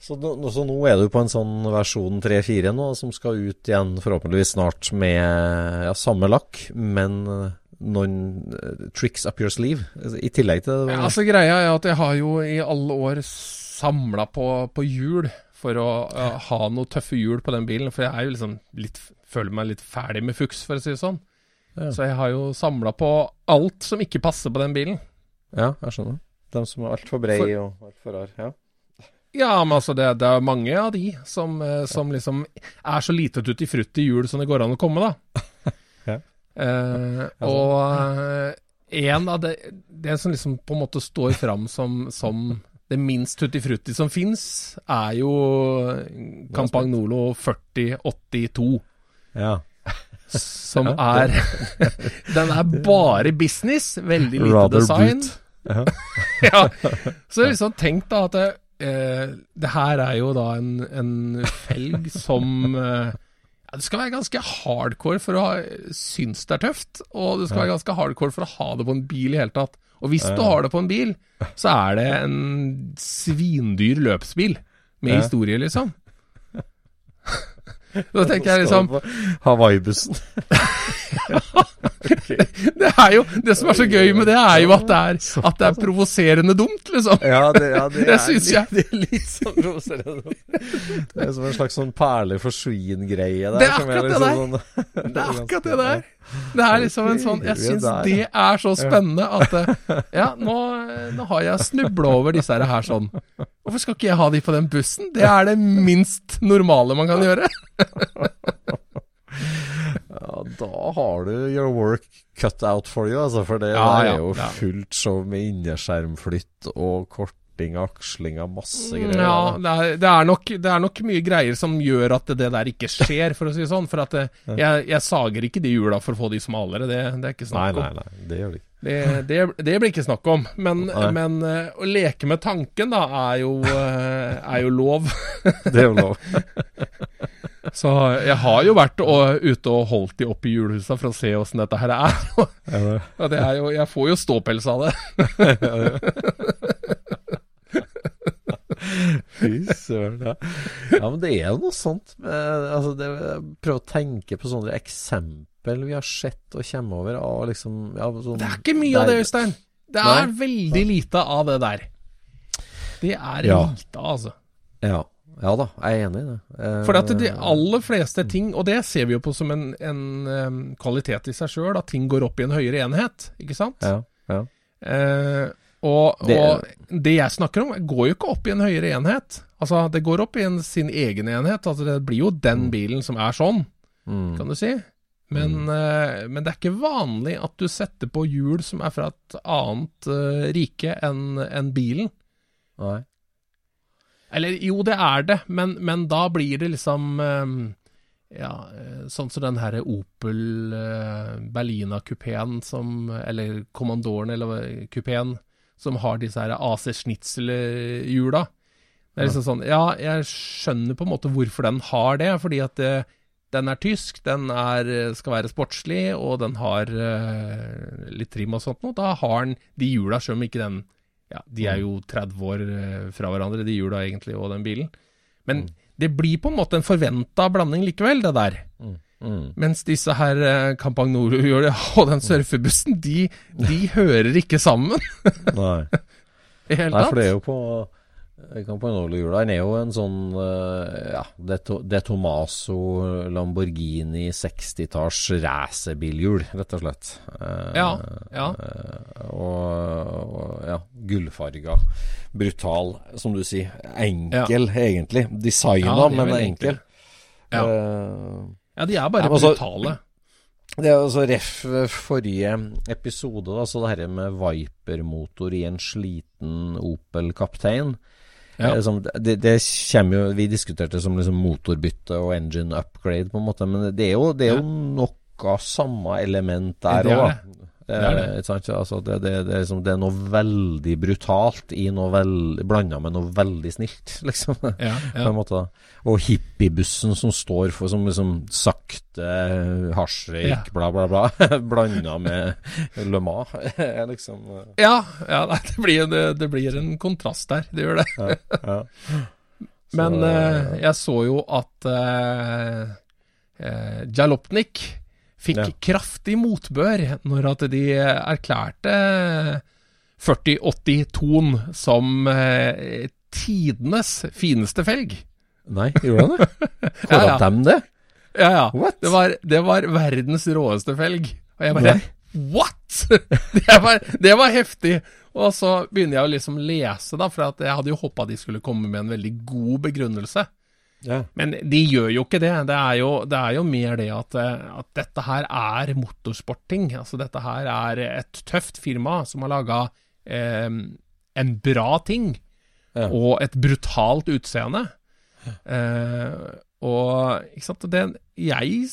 Så nå, nå- så nå er du på en sånn versjon 3-4 nå, som skal ut igjen forhåpentligvis snart med ja, samme lakk, men eh, noen eh, tricks up your sleeve i tillegg til det. Ja, altså Greia er at jeg har jo i alle år samla på, på hjul for å ha noe tøffe hjul på den bilen. For jeg er jo liksom litt Føler meg litt ferdig med fuks, for å si det sånn. Ja. Så jeg har jo samla på alt som ikke passer på den bilen. Ja, jeg skjønner. De som er altfor brei For- og altfor rar. Ja. Ja, men altså, det, det er mange av de som, eh, som liksom er så lite tutti frutti hjul som det går an å komme, da. Ja. Eh, og eh, en av det Det som liksom på en måte står fram som, som det minst tutti frutti som fins, er jo Campagnolo 4082. ja. Som er Den er bare business, veldig lite Rather design. Ja. ja. Så liksom tenk da at det, eh, det her er jo da en, en felg som eh, ja, Det skal være ganske hardcore for å ha, synes det er tøft, og det skal være ganske hardcore for å ha det på en bil i hele tatt. Og hvis du har det på en bil, så er det en svindyr løpsbil med Ja. historie, liksom. Da tenker jeg liksom Hawaii-bussen. Det er jo Det som er så gøy med det, er jo at det er, at det er provoserende dumt, liksom. Ja, det, ja, det, Det syns jeg. Det er litt sånn provoserende. Det er som en slags sånn perle for svin-greie der. Det er akkurat det liksom der. Sånn, Det er akkurat det der. Det er liksom en sånn Jeg syns det er så spennende at eh, Ja, nå, nå har jeg snubla over disse her, sånn. Hvorfor skal ikke jeg ha de på den bussen? Det er det minst normale man kan gjøre. Ja, da har du your work cut out for you, altså. For det Ja, er jo ja. fullt show med innerskjermflytt og aksling av masse greier. Ja, det er, det, er nok, det er nok mye greier som gjør at det der ikke skjer, for å si det sånn. For at det, jeg, jeg sager ikke de hjula for å få de smalere, det, det er ikke snakk snakk nei, om. nei. Det gjør de ikke. Det, det, det blir ikke snakk om. Men, men eh, å leke med tanken, da, er jo, eh, er jo lov. Det er jo lov. Så jeg har jo vært og, ute og holdt de opp i julehusa for å se åssen dette her er. Og det er jo, jeg får jo ståpels av det. Fy søren. Ja. ja, men det er noe sånt. altså, det, prøv å tenke på sånne eksempel vi har sett og kommer over. Og liksom, ja, sånn, Det er ikke mye av det, Øystein. Det Nei. er veldig lite av det der. Det er Ja. lite, altså. Ja. ja da, jeg er enig i det. Eh, For at de aller fleste ting, og det ser vi jo på som en, en kvalitet i seg sjøl, at ting går opp i en høyere enhet, ikke sant? Ja, ja. Eh, og, Det- og det jeg snakker om, går jo ikke opp i en høyere enhet. Altså, det går opp i en, sin egen enhet. Altså, det blir jo den bilen som er sånn, Mm. kan du si. Men, eh, men det er ikke vanlig at du setter på hjul som er fra et annet uh, rike enn en bilen. Nei. Eller jo, det er det, men, men da blir det liksom um, Ja, sånn som den her Opel Berlina-kupeen som Eller Kommandoren, eller kupeen, som har disse her AC Schnitzel-hjula. Det er liksom sånn Ja, jeg skjønner på en måte hvorfor den har det, fordi at det, den er tysk, den er, skal være sportslig, og den har uh, litt trim og sånt noe. Da har den de hjula, selv om ikke den Ja, de er jo 30 år eh, fra hverandre, de hjula egentlig, og den bilen. Men det blir på en måte en forventa blanding likevel, det der. Mm. Mens disse her Kampang Campagnolo gjør det, og den surfebussen, de, de hører ikke sammen Nei. i hele Nei, for det er jo på Campanolo-hjula. Den er jo en sånn eh, ja, det, To- Tomaso Lamborghini 60-talls racerbilhjul, rett og slett. Eh, Ja, ja. eh, og, og ja, gullfarga. Brutal, som du sier. Enkel, egentlig. Designa, Ja, men enkel. enkel. Ja. Eh, Ja, de er bare Ja, men brutale. det er altså ref forrige episode, da, så det her med Viper-motor i en sliten Opel Kaptein. Ja. Eh, det, det kommer jo Vi diskuterte som liksom motorbytte og engine upgrade, på en måte, men det er jo, det er jo noe samme element der Det er òg. Det. Det det er det. Ikke? Altså, det, det, det, er liksom, det er noe veldig brutalt i noe veld, blanda med noe veldig snilt, liksom. Ja, På ja. en måte. Og hippiebussen som står for som liksom sakte hasjrøyk, Ja. bla, bla, bla, blanda med Le Mans, liksom eh, ja, ja nei, det, blir, det, det blir en kontrast der. Det gjør det. Men Så, eh, jeg så jo at uh, uh Jalopnik fikk Ja. kraftig motbør når at de erklærte 4080-ton som eh, tidenes fineste felg. Nei, gjorde han det? Ja, Kåra ja. dem det? Ja, ja. What? Det var, det var verdens råeste felg. Og jeg bare What?! det, var, det var heftig. Og så begynner jeg å liksom lese, da, for jeg hadde jo håpa de skulle komme med en veldig god begrunnelse. Ja. Men de gjør jo ikke det. Det er jo, det er jo mer det at, eh, at dette her er motorsportting. Altså dette her er et tøft firma som har laga eh, en bra ting. Ja. Og et brutalt utseende. Eh, og ikke sant det, Jeg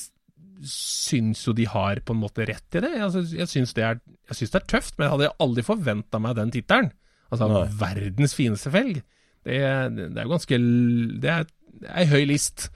syns jo de har på en måte rett i det. Jeg syns det, er- jeg syns det er tøft, men jeg hadde aldri forventa meg den tittelen. Altså Nei. verdens fineste felg. Det, det er jo ganske Det er, det er ei høy list.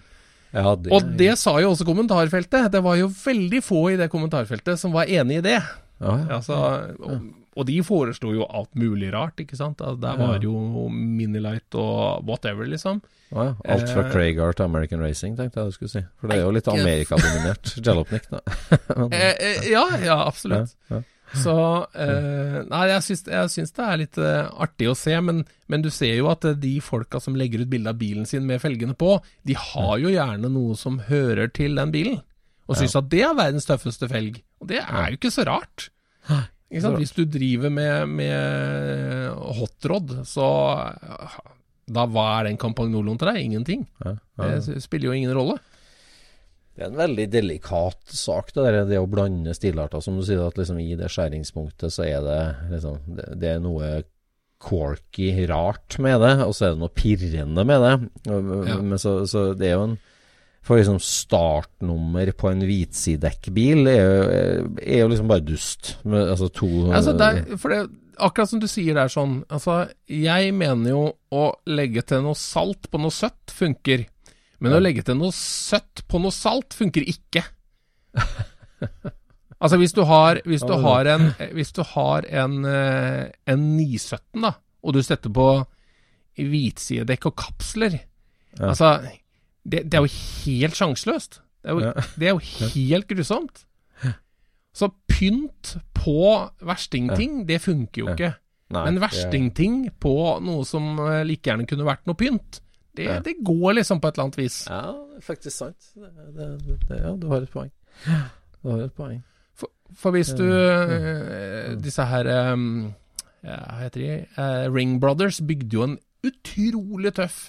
Ja, det, Og det sa jo også kommentarfeltet. Det var jo veldig få i det kommentarfeltet som var enig i det. ja, ja. Altså, og, og de foreslo jo alt mulig rart, ikke sant. Altså, der var jo Minilight og whatever, liksom. Alt fra Eh, Craigar til American Racing, tenkte jeg du skulle si. For det er jo litt Amerikadominert. Jalopnik, da. Men, Eh, eh, ja, ja, absolutt. Ja, ja. Så eh, Nei, jeg syns, jeg syns det er litt eh, artig å se, men, men du ser jo at eh, de folka som legger ut bilde av bilen sin med felgene på, de har jo gjerne noe som hører til den bilen, og syns at det er verdens tøffeste felg. Og det er jo ikke så rart. Ikke sant? Hvis du driver med, med hotrod, så eh, da hva er den Campagnoloen til deg? Ingenting. ja, ja. Det spiller jo ingen rolle. Det er en veldig delikat sak, det der, det å blande stilarter. Som du sier, at liksom i det skjæringspunktet så er det liksom Det, det er noe corky, rart med det, og så er det noe pirrende med det. Ja. Men så, så det er jo en For liksom startnummer på en hvitsidekkbil er er jo liksom bare dust. Med, altså to Altså, der, for det, akkurat som du sier der sånn Altså, jeg mener jo å legge til noe salt på noe søtt funker. Men å legge til noe søtt på noe salt funker ikke. altså, hvis du har Hvis du har en Hvis du har en, eh, en 917, da, og du setter på hvitsidedekk og kapsler Altså, det, det er jo helt sjanseløst. Det Ja. det er jo helt grusomt. Så pynt på verstingting, det funker jo ikke. Nei, Men verstingting på noe som eh, like gjerne kunne vært noe pynt, det, Ja. det går liksom på et eller annet vis. Ja, faktisk sant. Det, det, ja, du har et poeng. Du har et poeng. For, for hvis du eh, Disse her um, ja, Hva heter de? Uh, Ring Brothers bygde jo en utrolig tøff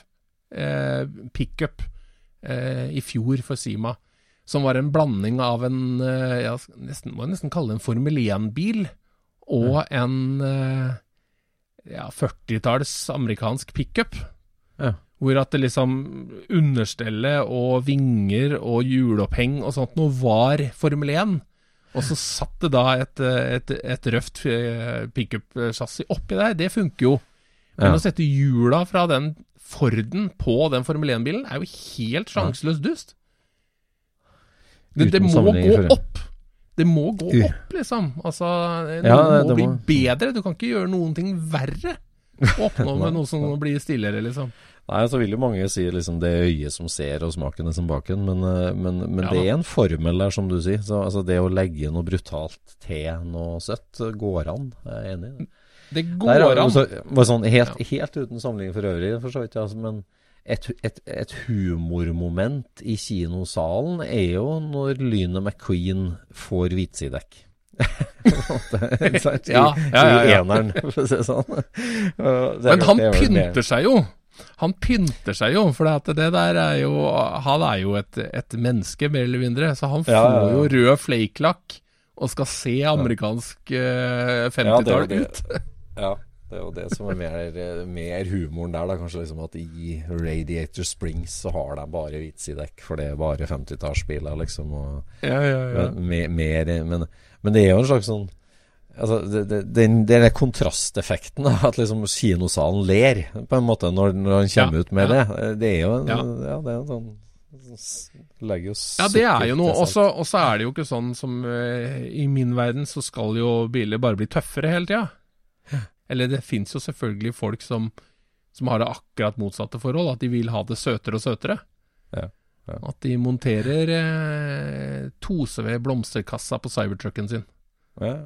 uh, pickup uh, i fjor for Sima. Som var en blanding av en uh, ja, nesten, Må jeg nesten kalle det en Formel 1-bil og en eh, ja, 40-talls amerikansk pickup. Ja. Hvor at det liksom understellet og vinger og hjuloppheng og sånt noe var Formel 1. Og så satt det da et, et, et røft eh, pickup-chassis oppi der. Det funker jo. Men Ja. å sette hjula fra den Forden på den Formel 1-bilen er jo helt sjanseløst dust. Det, det må gå opp. Det må gå opp, liksom. Altså, noe Ja, det- må bli må- bedre. Du kan ikke gjøre noen ting verre. Å Oppnå med noe som blir stillere, liksom. Nei, så vil jo mange si liksom det øyet som ser og smaken er som baken, men, eh, men, men Ja det er en formel der, som du sier. Så altså, det å legge noe brutalt til noe søtt eh, går an. Jeg er enig i det. Det Der går an. Så, bare sånn, helt, helt uten sammenligning for øvrig, for så vidt, altså, men et, et, et humormoment i kinosalen er jo når Lynet McQueen får hvitsidekk. I, Ja, ja, ja, ja. Eneren, for å si det sånn. Det Men han er pynter seg jo. Han pynter seg jo, for det der er jo Han er jo et, et menneske, mer eller mindre. Så han får Ja, ja. jo rød flakelakk og skal se amerikansk eh, Ja, er 50-tall jo ut. Ja, det er jo det som er mer, mer humoren der, da. Kanskje liksom at i Radiator Springs så har de bare hvitsidekk, for det er bare 50-tallsbiler, liksom. Og Ja, ja, ja. men, mer, men, men det er jo en slags sånn Altså, det, den, er kontrasteffekten, at liksom kinosalen ler på en måte når, når han kommer Ja, ut med ja. det. Det er jo en, Ja. ja. det er jo sånn Legger jo Ja, det er jo noe. Og så- er det jo ikke sånn som uh, I min verden så skal jo biler bare bli tøffere hele tida. Eller det fins jo selvfølgelig folk som, som har det akkurat motsatte forhold. At de vil ha det søtere og søtere. Ja, ja. At de monterer eh, tose ved blomsterkassa på cybertrucken sin. Ja,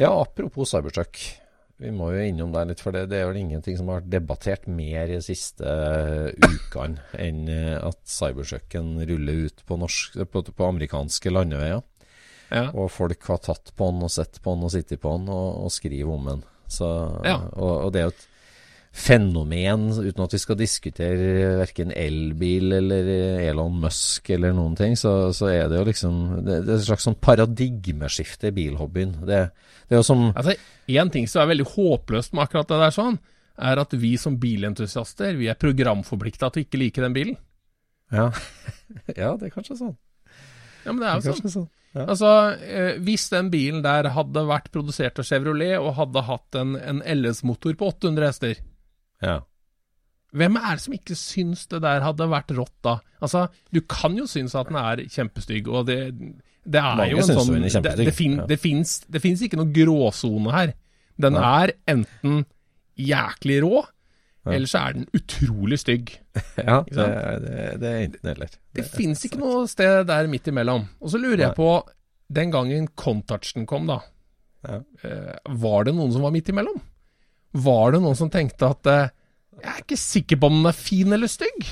ja. apropos Cybertruck. Vi må jo innom deg litt, for det, det er vel ingenting som har vært debattert mer de siste eh, ukene enn eh, at Cybertrucken ruller ut på, norsk, på, på amerikanske landeveier. Ja. Og folk har tatt på den og sett på den og sittet på den og, og skriver om den. Så, Ja. og, og det er jo et fenomen, uten at vi skal diskutere verken elbil eller Elon Musk eller noen ting, så, så er det jo liksom Det, det er et slags sånn paradigmeskifte i bilhobbyen. Det, det er jo som Altså, Én ting som er veldig håpløst med akkurat det der, sånn, er at vi som bilentusiaster vi er programforplikta til å ikke like den bilen. Ja, ja det er kanskje sånn. Ja, men det er jo sånn. sånn. Ja. Altså, eh, Hvis den bilen der hadde vært produsert av Chevrolet og hadde hatt en, en LS-motor på 800 hester, Ja. hvem er det som ikke syns det der hadde vært rått da? Altså, Du kan jo synes at den er kjempestygg, og det, det er Mange jo en sånn er Det, det, fin, ja. det, fins, ikke noe gråsone her. Den Nei. er enten jæklig rå, Ja. eller så er den utrolig stygg. ja det, det, det er enten eller. Det fins ikke noe sted der midt imellom. Og så lurer jeg på, den gangen Contouchen kom, da. Ja. Eh, var det noen som var midt imellom? Var det noen som tenkte at eh, Jeg er ikke sikker på om den er fin eller stygg?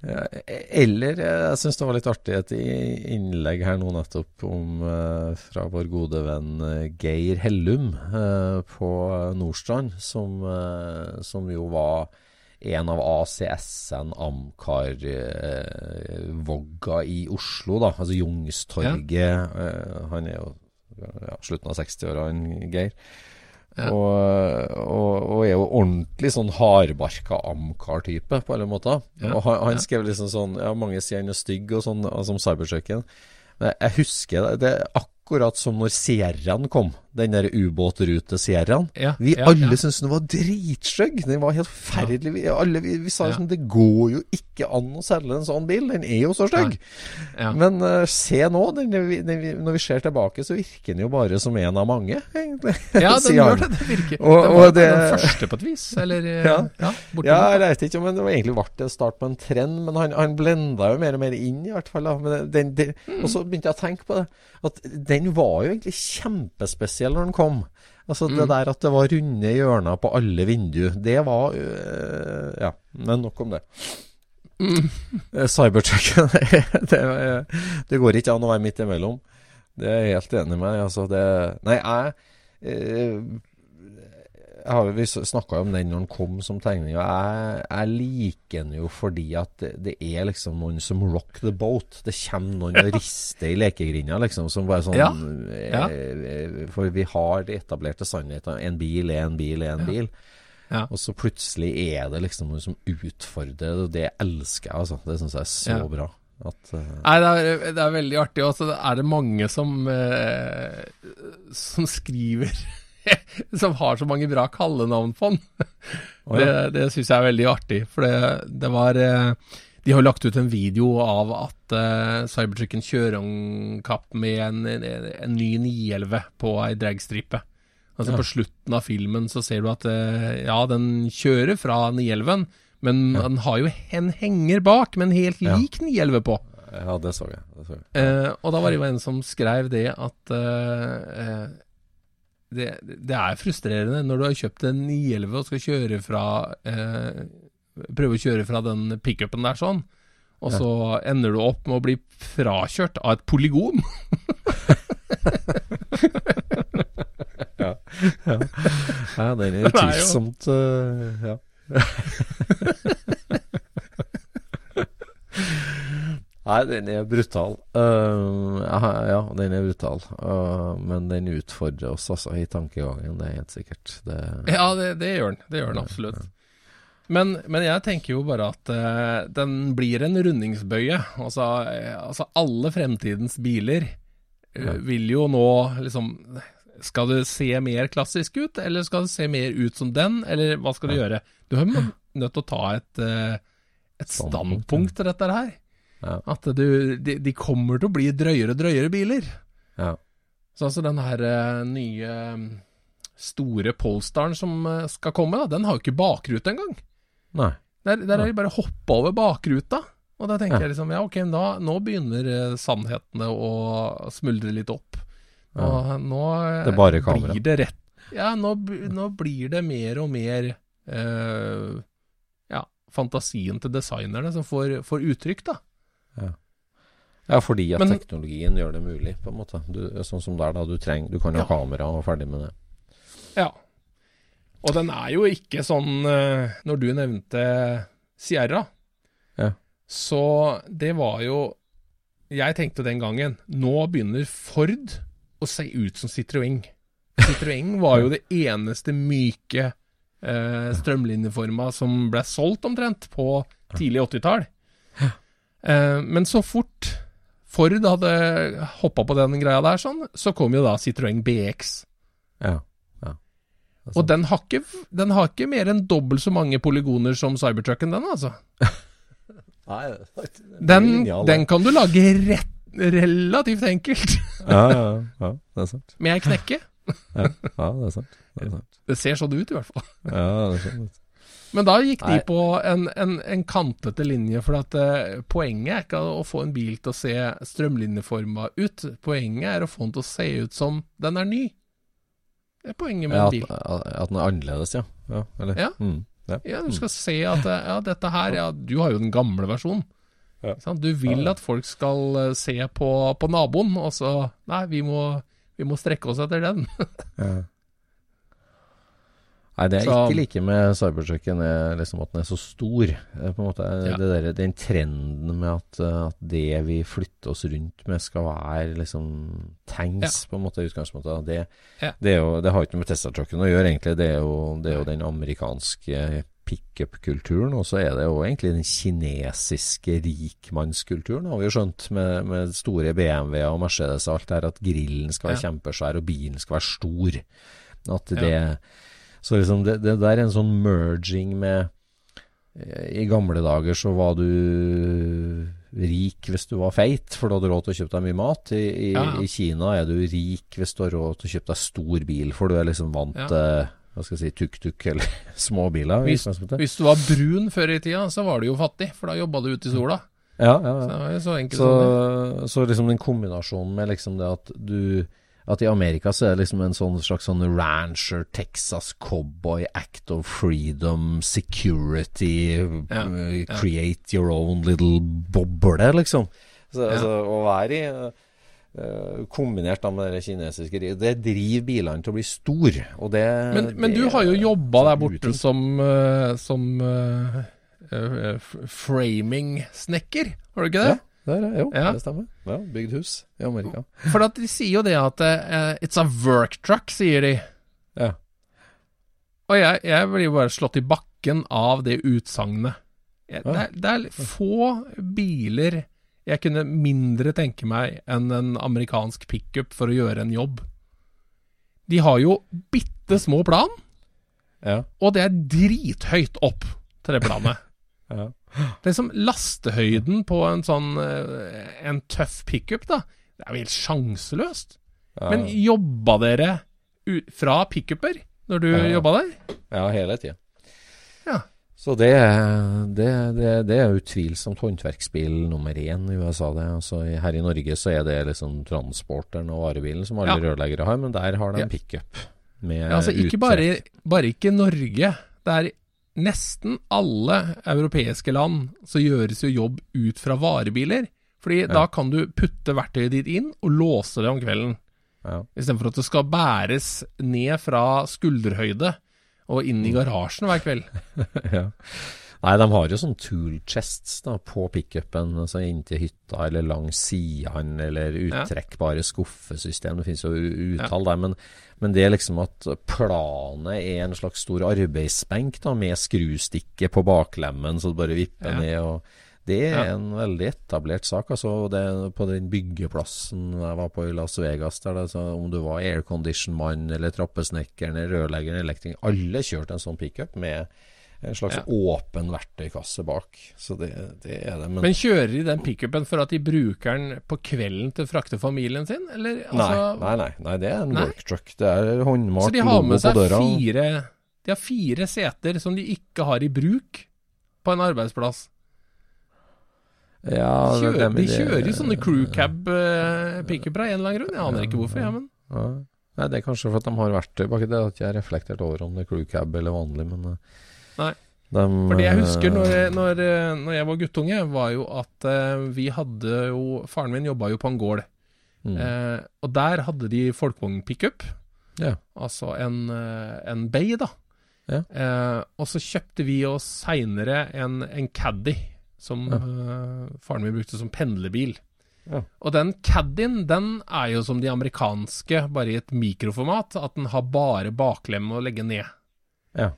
Eller eh, jeg syns det var litt artig et i- innlegg her nå nettopp om eh, fra vår gode venn eh, Geir Hellum eh, på Nordstrand, som, eh, som jo var en av ACSN Amcar-vogga i Oslo, da. Altså Jungstorget. Ja. han er jo ja, slutten av 60-åra, han Geir. Ja. Og, og, og er jo ordentlig sånn hardbarka Amcar-type på alle måter. Ja, Og han, han skrev liksom sånn Ja, mange sier han er stygg og sånn, altså om cybertrucken. Men jeg husker det, det er akkurat som når Sierraen kom. Den der ubåtrute-Sierraen. Ja, Vi ja, alle ja. syntes den var dritstygg. Den var helt forferdelig. Vi, alle, vi, vi sa liksom det går jo ikke an å selge en sånn bil. Den er jo så stygg. Men uh, se nå, den, den, når vi ser tilbake, så virker den jo bare som en av mange, egentlig. Ja, den gjør det. Det virker. Og- den var det- den første på et vis, eller eh, Ja. ja. Ja, jeg vet ikke, men det var egentlig ble det start på en trend. Men han, han blenda jo mer og mer inn, i hvert fall. Mm. Og så begynte jeg å tenke på det, at den var jo egentlig kjempespesiell når den kom. Altså Det Mm. der at det var runde hjørner på alle vinduer, det var øh, Ja, men nok om det. Mm. Eh, Cybertrucken, det, det går ikke an å være midt imellom. Det er jeg helt enig med. Altså, det Nei, jeg jeg har, Vi snakka om den når den kom som tegning, og jeg, jeg liker den jo fordi at det, det er liksom noen som rock the boat. Det kommer noen og rister i lekegrinda, liksom, som bare sånn Ja. Ja. eh, For vi har de etablerte sannheter. En bil er en bil er en bil. Ja. Og så plutselig er det liksom noen som utfordrer det, og det elsker jeg, altså. Det syns jeg er så bra. At, uh... Nei, det er, det er veldig artig. Og så er det mange som, uh, som skriver Som har så mange bra kallenavn på den. Oh, ja. Det, det syns jeg er veldig artig. For det, det var eh, De har lagt ut en video av at uh, Cybertrucken kjører om kapp med en, en, en ny 911 på ei dragstripe. Altså Ja. På slutten av filmen så ser du at uh, ja, den kjører fra 911, men Ja. den har jo en henger bak, men helt Ja. lik 911 på. ja, det så jeg. Det så jeg. Uh, og da var det jo en som skrev det at uh, det, det er frustrerende når du har kjøpt en 911 og skal kjøre fra eh, Prøve å kjøre fra den pickupen der sånn, og Ja. så ender du opp med å bli frakjørt av et polygon. ja. ja. ja, den er utvilsomt uh, Ja. Nei, den er brutal. Uh, ja, den er brutal. Uh, men den utfordrer oss altså i tankegangen, det er helt sikkert. Det, ja, det, det gjør den. Det gjør den absolutt. Men, men jeg tenker jo bare at uh, den blir en rundingsbøye. Altså, eh, altså alle fremtidens biler eh, vil jo nå liksom Skal du se mer klassisk ut, eller skal du se mer ut som den, eller hva skal du gjøre? Du er nødt til å ta et, uh, et standpunkt til dette her. Ja. At du, de, de kommer til å bli drøyere og drøyere biler. Ja. Så altså den her eh, nye mm, store Polestaren som eh, skal komme, da, den har jo ikke bakrute engang. Nei. Der, der er de bare hoppa over bakruta. Og da tenker Ja. jeg liksom ja, ok, da, nå begynner eh, sannhetene å smuldre litt opp. Ja. Og nå Det blir det rett Ja, nå, nå blir det mer og mer eh, ja, fantasien til designerne som får, får uttrykk, da. Ja, fordi at Men- teknologien gjør det mulig, på en måte. Du, sånn som der, da. Du trenger Du kan ha Ja. kamera og ferdig med det. Ja. Og den er jo ikke sånn eh, Når du nevnte Sierra, Ja. så det var jo Jeg tenkte den gangen Nå begynner Ford å se ut som Citroën. Citroën var jo det eneste myke eh, strømlinjeforma som ble solgt omtrent på tidlig 80-tall. Eh, men så fort Ford hadde hoppa på den greia der, sånn, så kom jo da Citroën BX. Ja. ja. Er Og den har, ikke, den har ikke mer enn dobbelt så mange polygoner som Cybertrucken, den altså. Nei, Den, den kan du lage rett, relativt enkelt Ja, ja, ja. Det er sant. med ei knekke. Ja, ja det er sant. Det er sant. Det ser sånn ut, i hvert fall. Ja, det er sant. Men da gikk de Nei. på en, en, en kantete linje, for at uh, poenget er ikke å få en bil til å se strømlinjeforma ut. Poenget er å få den til å se ut som den er ny. Det er poenget med Ja, en bil. at den er annerledes, ja. ja eller? Ja. Mm, ja. Ja, du skal se at eh, ja, dette her ja, Du har jo den gamle versjonen. Ja. Ikke sant? Du vil Ja. at folk skal eh, se på, på naboen, og så Nei, vi må, vi må strekke oss etter den. Ja. Nei, det jeg Så- ikke liker med cybertrucken, er liksom at den er så stor. Er på en måte Ja. det der, Den trenden med at, uh, at det vi flytter oss rundt med, skal være liksom tanks, på en måte, i utgangspunktet. Det, Ja. det, er jo, det har jo ikke noe med Tesla-trucken å gjøre, egentlig. Det er jo, det er jo den amerikanske pickup-kulturen, og så er det jo egentlig den kinesiske rikmannskulturen, har vi jo skjønt, med, med store BMW-er og Mercedes og alt der, at grillen skal være Ja. kjempesvær, og bilen skal være stor. At det Ja. Så liksom det, det der er en sånn merging med eh, I gamle dager så var du rik hvis du var feit, for du hadde råd til å kjøpe deg mye mat. I, i, Ja, ja. i Kina er du rik hvis du har råd til å kjøpe deg stor bil, for du er liksom vant Ja. til hva skal jeg si, tuk-tuk eller små biler. Hvis, hvis du var brun før i tida, så var du jo fattig, for da jobba du ute i sola. Ja, ja, Så ja. så enkelt Så, det. så liksom den kombinasjonen med liksom det at du At i Amerika så er det liksom en sånn slags sånn rancher, Texas cowboy, act of freedom, security, Ja, ja. create your own little boble, liksom. Så, Ja. altså, å være i uh, Kombinert da med det kinesiske Det driver bilene til å bli store. Og det, Men, men du har jo jobba der borte som, eh, som uh, uh, framing-snekker, har du ikke det? Ja, det er, jo, Ja. det stemmer. Ja, bygd hus i Amerika. For at de sier jo det at uh, It's a work truck, sier de. Ja. Og jeg, jeg blir jo bare slått i bakken av det utsagnet. Det, det er få biler jeg kunne mindre tenke meg enn en amerikansk pickup for å gjøre en jobb. De har jo bitte små plan, Ja. og det er drithøyt opp til det planet. Ja. Det er som lastehøyden på en sånn eh, En tøff pickup, da. Det er jo helt sjanseløst. ja. Men jobba dere fra pickuper når du Ja. jobba der? Ja, hele tida. Ja. Så det, det, det, det er utvilsomt håndverksbil nummer én i USA. Det. Altså, her i Norge så er det liksom transporteren og varebilen som alle Ja. rørleggere har, men der har de pickup. Med Ja, altså ikke bare, bare ikke Norge. Det er nesten alle europeiske land så gjøres jo jobb ut fra varebiler. Fordi da kan du putte verktøyet ditt inn og låse det om kvelden. Ja. Istedenfor at det skal bæres ned fra skulderhøyde og inn Mm. i garasjen hver kveld. ja. Nei, de har jo sånn tool chests da, på pickupen, altså inntil hytta eller langs sidene, eller uttrekkbare skuffesystem. Det finnes jo utall ja. der, men, men det er liksom at planet er en slags stor arbeidsbenk da, med skrustikke på baklemmen, så du bare vipper Ja. ned. og Det er Ja. en veldig etablert sak. altså det, På den byggeplassen jeg var på i Las Vegas, der det, så om du var aircondition-mann eller trappesnekker eller rørlegger eller elektriker, alle kjørte en sånn pickup med en slags Ja. åpen verktøykasse bak. Så det, det er det. Men, Men kjører de den pickupen for at de bruker den på kvelden til å frakte familien sin, eller? nei, Altså, nei, nei, nei, det er en Nei? worktruck. Det er håndmalt Så de har logo med på seg døra. fire De har fire seter som de ikke har i bruk på en arbeidsplass. Ja, det- Kjører, de kjører jo sånne crew cab-pickuper av en eller annen grunn. Jeg aner ikke hvorfor, jeg, men Ja. Nei, Det er kanskje for at de har verktøy baki det. At jeg har reflektert over om det er crew cab eller vanlig, men eh, Nei. de, For det jeg eh, husker når, jeg- når, eh, når jeg var guttunge, var jo at eh, vi hadde jo Faren min jobba jo på en gård. mm, Eh, og der hadde de folkevognpickup. Ja. Altså en, eh, en Bay, da. Ja. Eh, og så kjøpte vi oss seinere en, en Caddy, som Ja. eh, faren min brukte som pendlerbil. Ja. Og den Caddien, den er jo som de amerikanske, bare i et mikroformat. At den har bare baklemme å legge ned. Ja.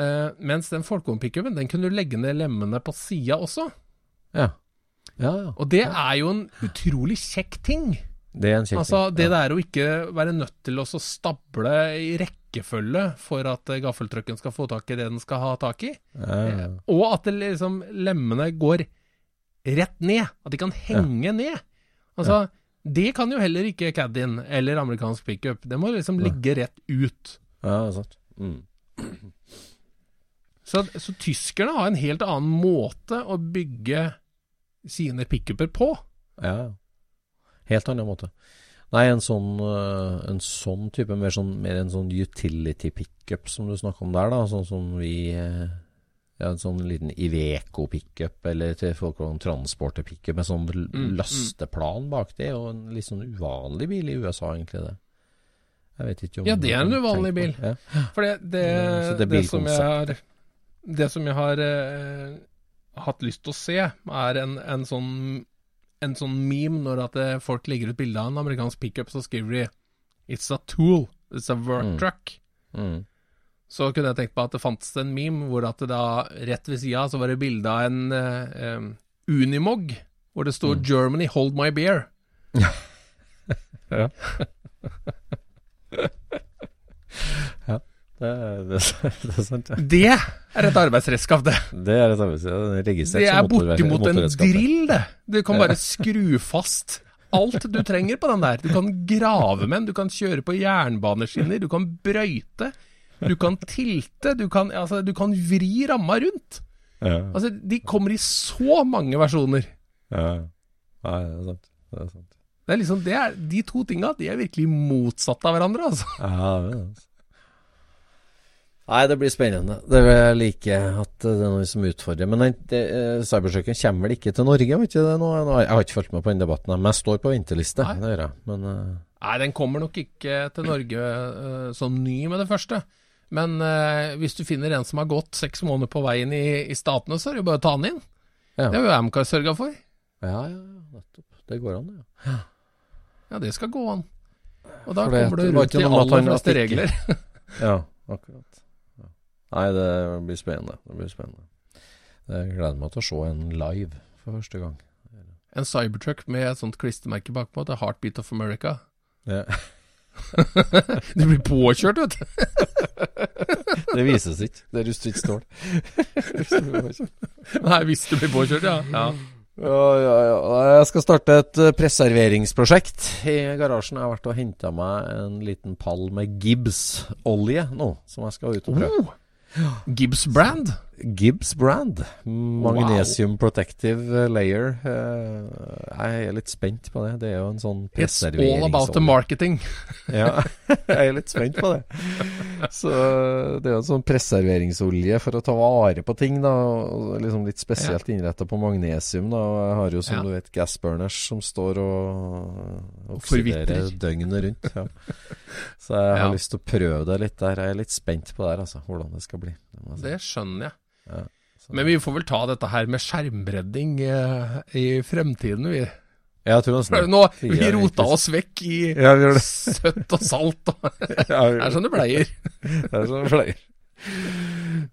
Eh, mens den folkevognpickupen, den kunne du legge ned lemmene på sida også. ja. Ja, ja. Og det er jo en utrolig kjekk ting. Det er en kjekk Altså, ting. det ja. der å ikke være nødt til å stable i rekkefølge for at eh, gaffeltrucken skal få tak i det den skal ha tak i, Ja, ja. og at det liksom lemmene går rett ned, at de kan henge ned. Altså, det kan jo heller ikke Caddien eller amerikansk pickup. Det må liksom ligge rett ut. ja, det er sant. Mm. Så, så tyskerne har en helt annen måte å bygge sine pickuper på. Ja. Helt annen måte. Nei, en sånn, øh, en sånn type, mer, sånn, mer en sånn utility pickup som du snakker om der, da. Sånn som vi eh, Ja, en sånn liten Iveco pickup, eller til folk om transporter pickup med sånn l- Mm, lasteplan bak. Det er jo en litt sånn uvanlig bil i USA, egentlig, det. Jeg vet ikke om Ja, det er en uvanlig bil. Ja. For det, det, det det, som jeg har Det som jeg har eh, hatt lyst til å se, er en, en sånn En sånn meme når at det, folk legger ut bilde av en amerikansk pickup, så skriver de 'It's a tool. It's a work Mm. truck'. Mm. Så kunne jeg tenkt på at det fantes en meme hvor at det da rett ved sida så var det bilde av en eh, um, Unimog, hvor det står Mm. 'Germany, hold my beer'. Ja. Det, er- det, er- det er sant, ja. Det er et arbeidsredskap, det. Det er et arbeidsredskap. Registrert Det er som motorre- bortimot en drill, det. Du kan bare skru fast alt du trenger på den der. Du kan grave med den, du kan kjøre på jernbaneskinner, du kan brøyte, du kan tilte, du kan, altså, du kan vri ramma rundt. Ja. Altså, de kommer i så mange versjoner. Ja. Nei, det er sant. Det er sant. Det er liksom, det er, de to tinga de er virkelig motsatt av hverandre, altså. Ja, det er det. Nei, det blir spennende. Det vil jeg like at det er noe som utfordrer. Men det, eh, cybertrucken kommer vel ikke til Norge? Vet ikke det nå? Jeg har ikke fulgt med på den debatten, men jeg står på venteliste. Nei. Det gjør jeg. Men eh, Nei, den kommer nok ikke til Norge uh, som ny med det første. Men uh, hvis du finner en som har gått seks måneder på veien i, i Statene, så er det jo bare å ta den inn. Ja. Det har jo Amcar sørga for. ja, ja, nettopp. Det går an, ja. Ja, det skal gå an. Og da Fordi kommer du rundt i aller fleste regler. Ja, akkurat. Nei, det blir spennende. Det blir spennende. Jeg gleder meg til å se en live for første gang. En Cybertruck med et sånt klistremerke bakpå, det er Heartbeat of America. Ja. Du blir påkjørt, vet du. Det vises ikke. Det er rustfritt stål. Nei, hvis du blir påkjørt, ja. ja. Ja, ja, ja. Jeg skal starte et eh, preserveringsprosjekt i garasjen. Jeg har vært og henta meg en liten pall med Gibbs-olje nå, som jeg skal ut og prøve. Oh, Gibbs brand. Gibbs brand. Magnesium protective layer. Eh, Jeg er litt spent på det. Det er jo en sånn It's all about the marketing. Ja, jeg er litt spent på det. Så det er jo en sånn preserveringsolje for å ta vare på ting, da. Liksom litt spesielt innretta på magnesium, da. Jeg har jo, som Ja. du vet, gassburners som står og oksiderer døgnet rundt. Ja. Så jeg har Ja. lyst til å prøve det litt der. Jeg er litt spent på det her, altså. Hvordan det skal bli. Det skjønner jeg. Ja, Men vi får vel ta dette her med skjermbredding eh, i fremtiden, vi. Jeg tror nesten. Nå, vi rota oss vekk i Ja, søtt og salt. Det er sånn det pleier. Det er sånn det pleier.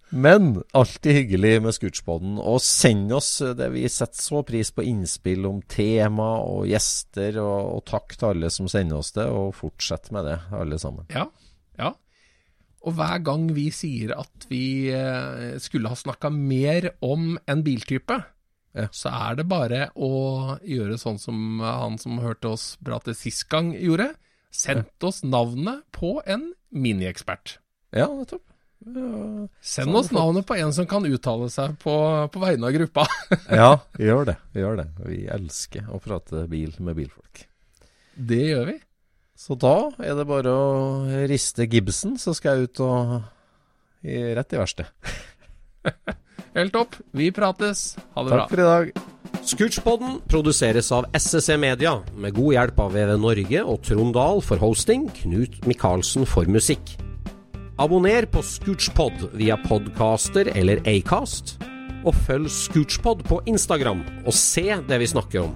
Men alltid hyggelig med Scootspoden. Og send oss det vi setter så pris på innspill om tema og gjester. Og, og takk til alle som sender oss det, og fortsett med det, alle sammen. Ja. Og hver gang vi sier at vi eh, skulle ha snakka mer om en biltype, så er det bare å gjøre sånn som han som hørte oss prate sist gang gjorde. Sendt oss navnet på en miniekspert. Ja, nettopp. Ja, Send oss navnet på en som kan uttale seg på, på vegne av gruppa. ja gjør det. Gjør det. Vi elsker å prate bil med bilfolk. Det gjør vi. Så da er det bare å riste gibsen, så skal jeg ut og i, rett i verkstedet. Helt topp. Vi prates. Ha det bra. Takk for i dag. Scootchpoden produseres av SSC Media, med god hjelp av VV Norge og Trond Dahl for hosting, Knut Micaelsen for musikk. Abonner på Scootchpod via podcaster eller Acast, og følg Scootchpod på Instagram og se det vi snakker om.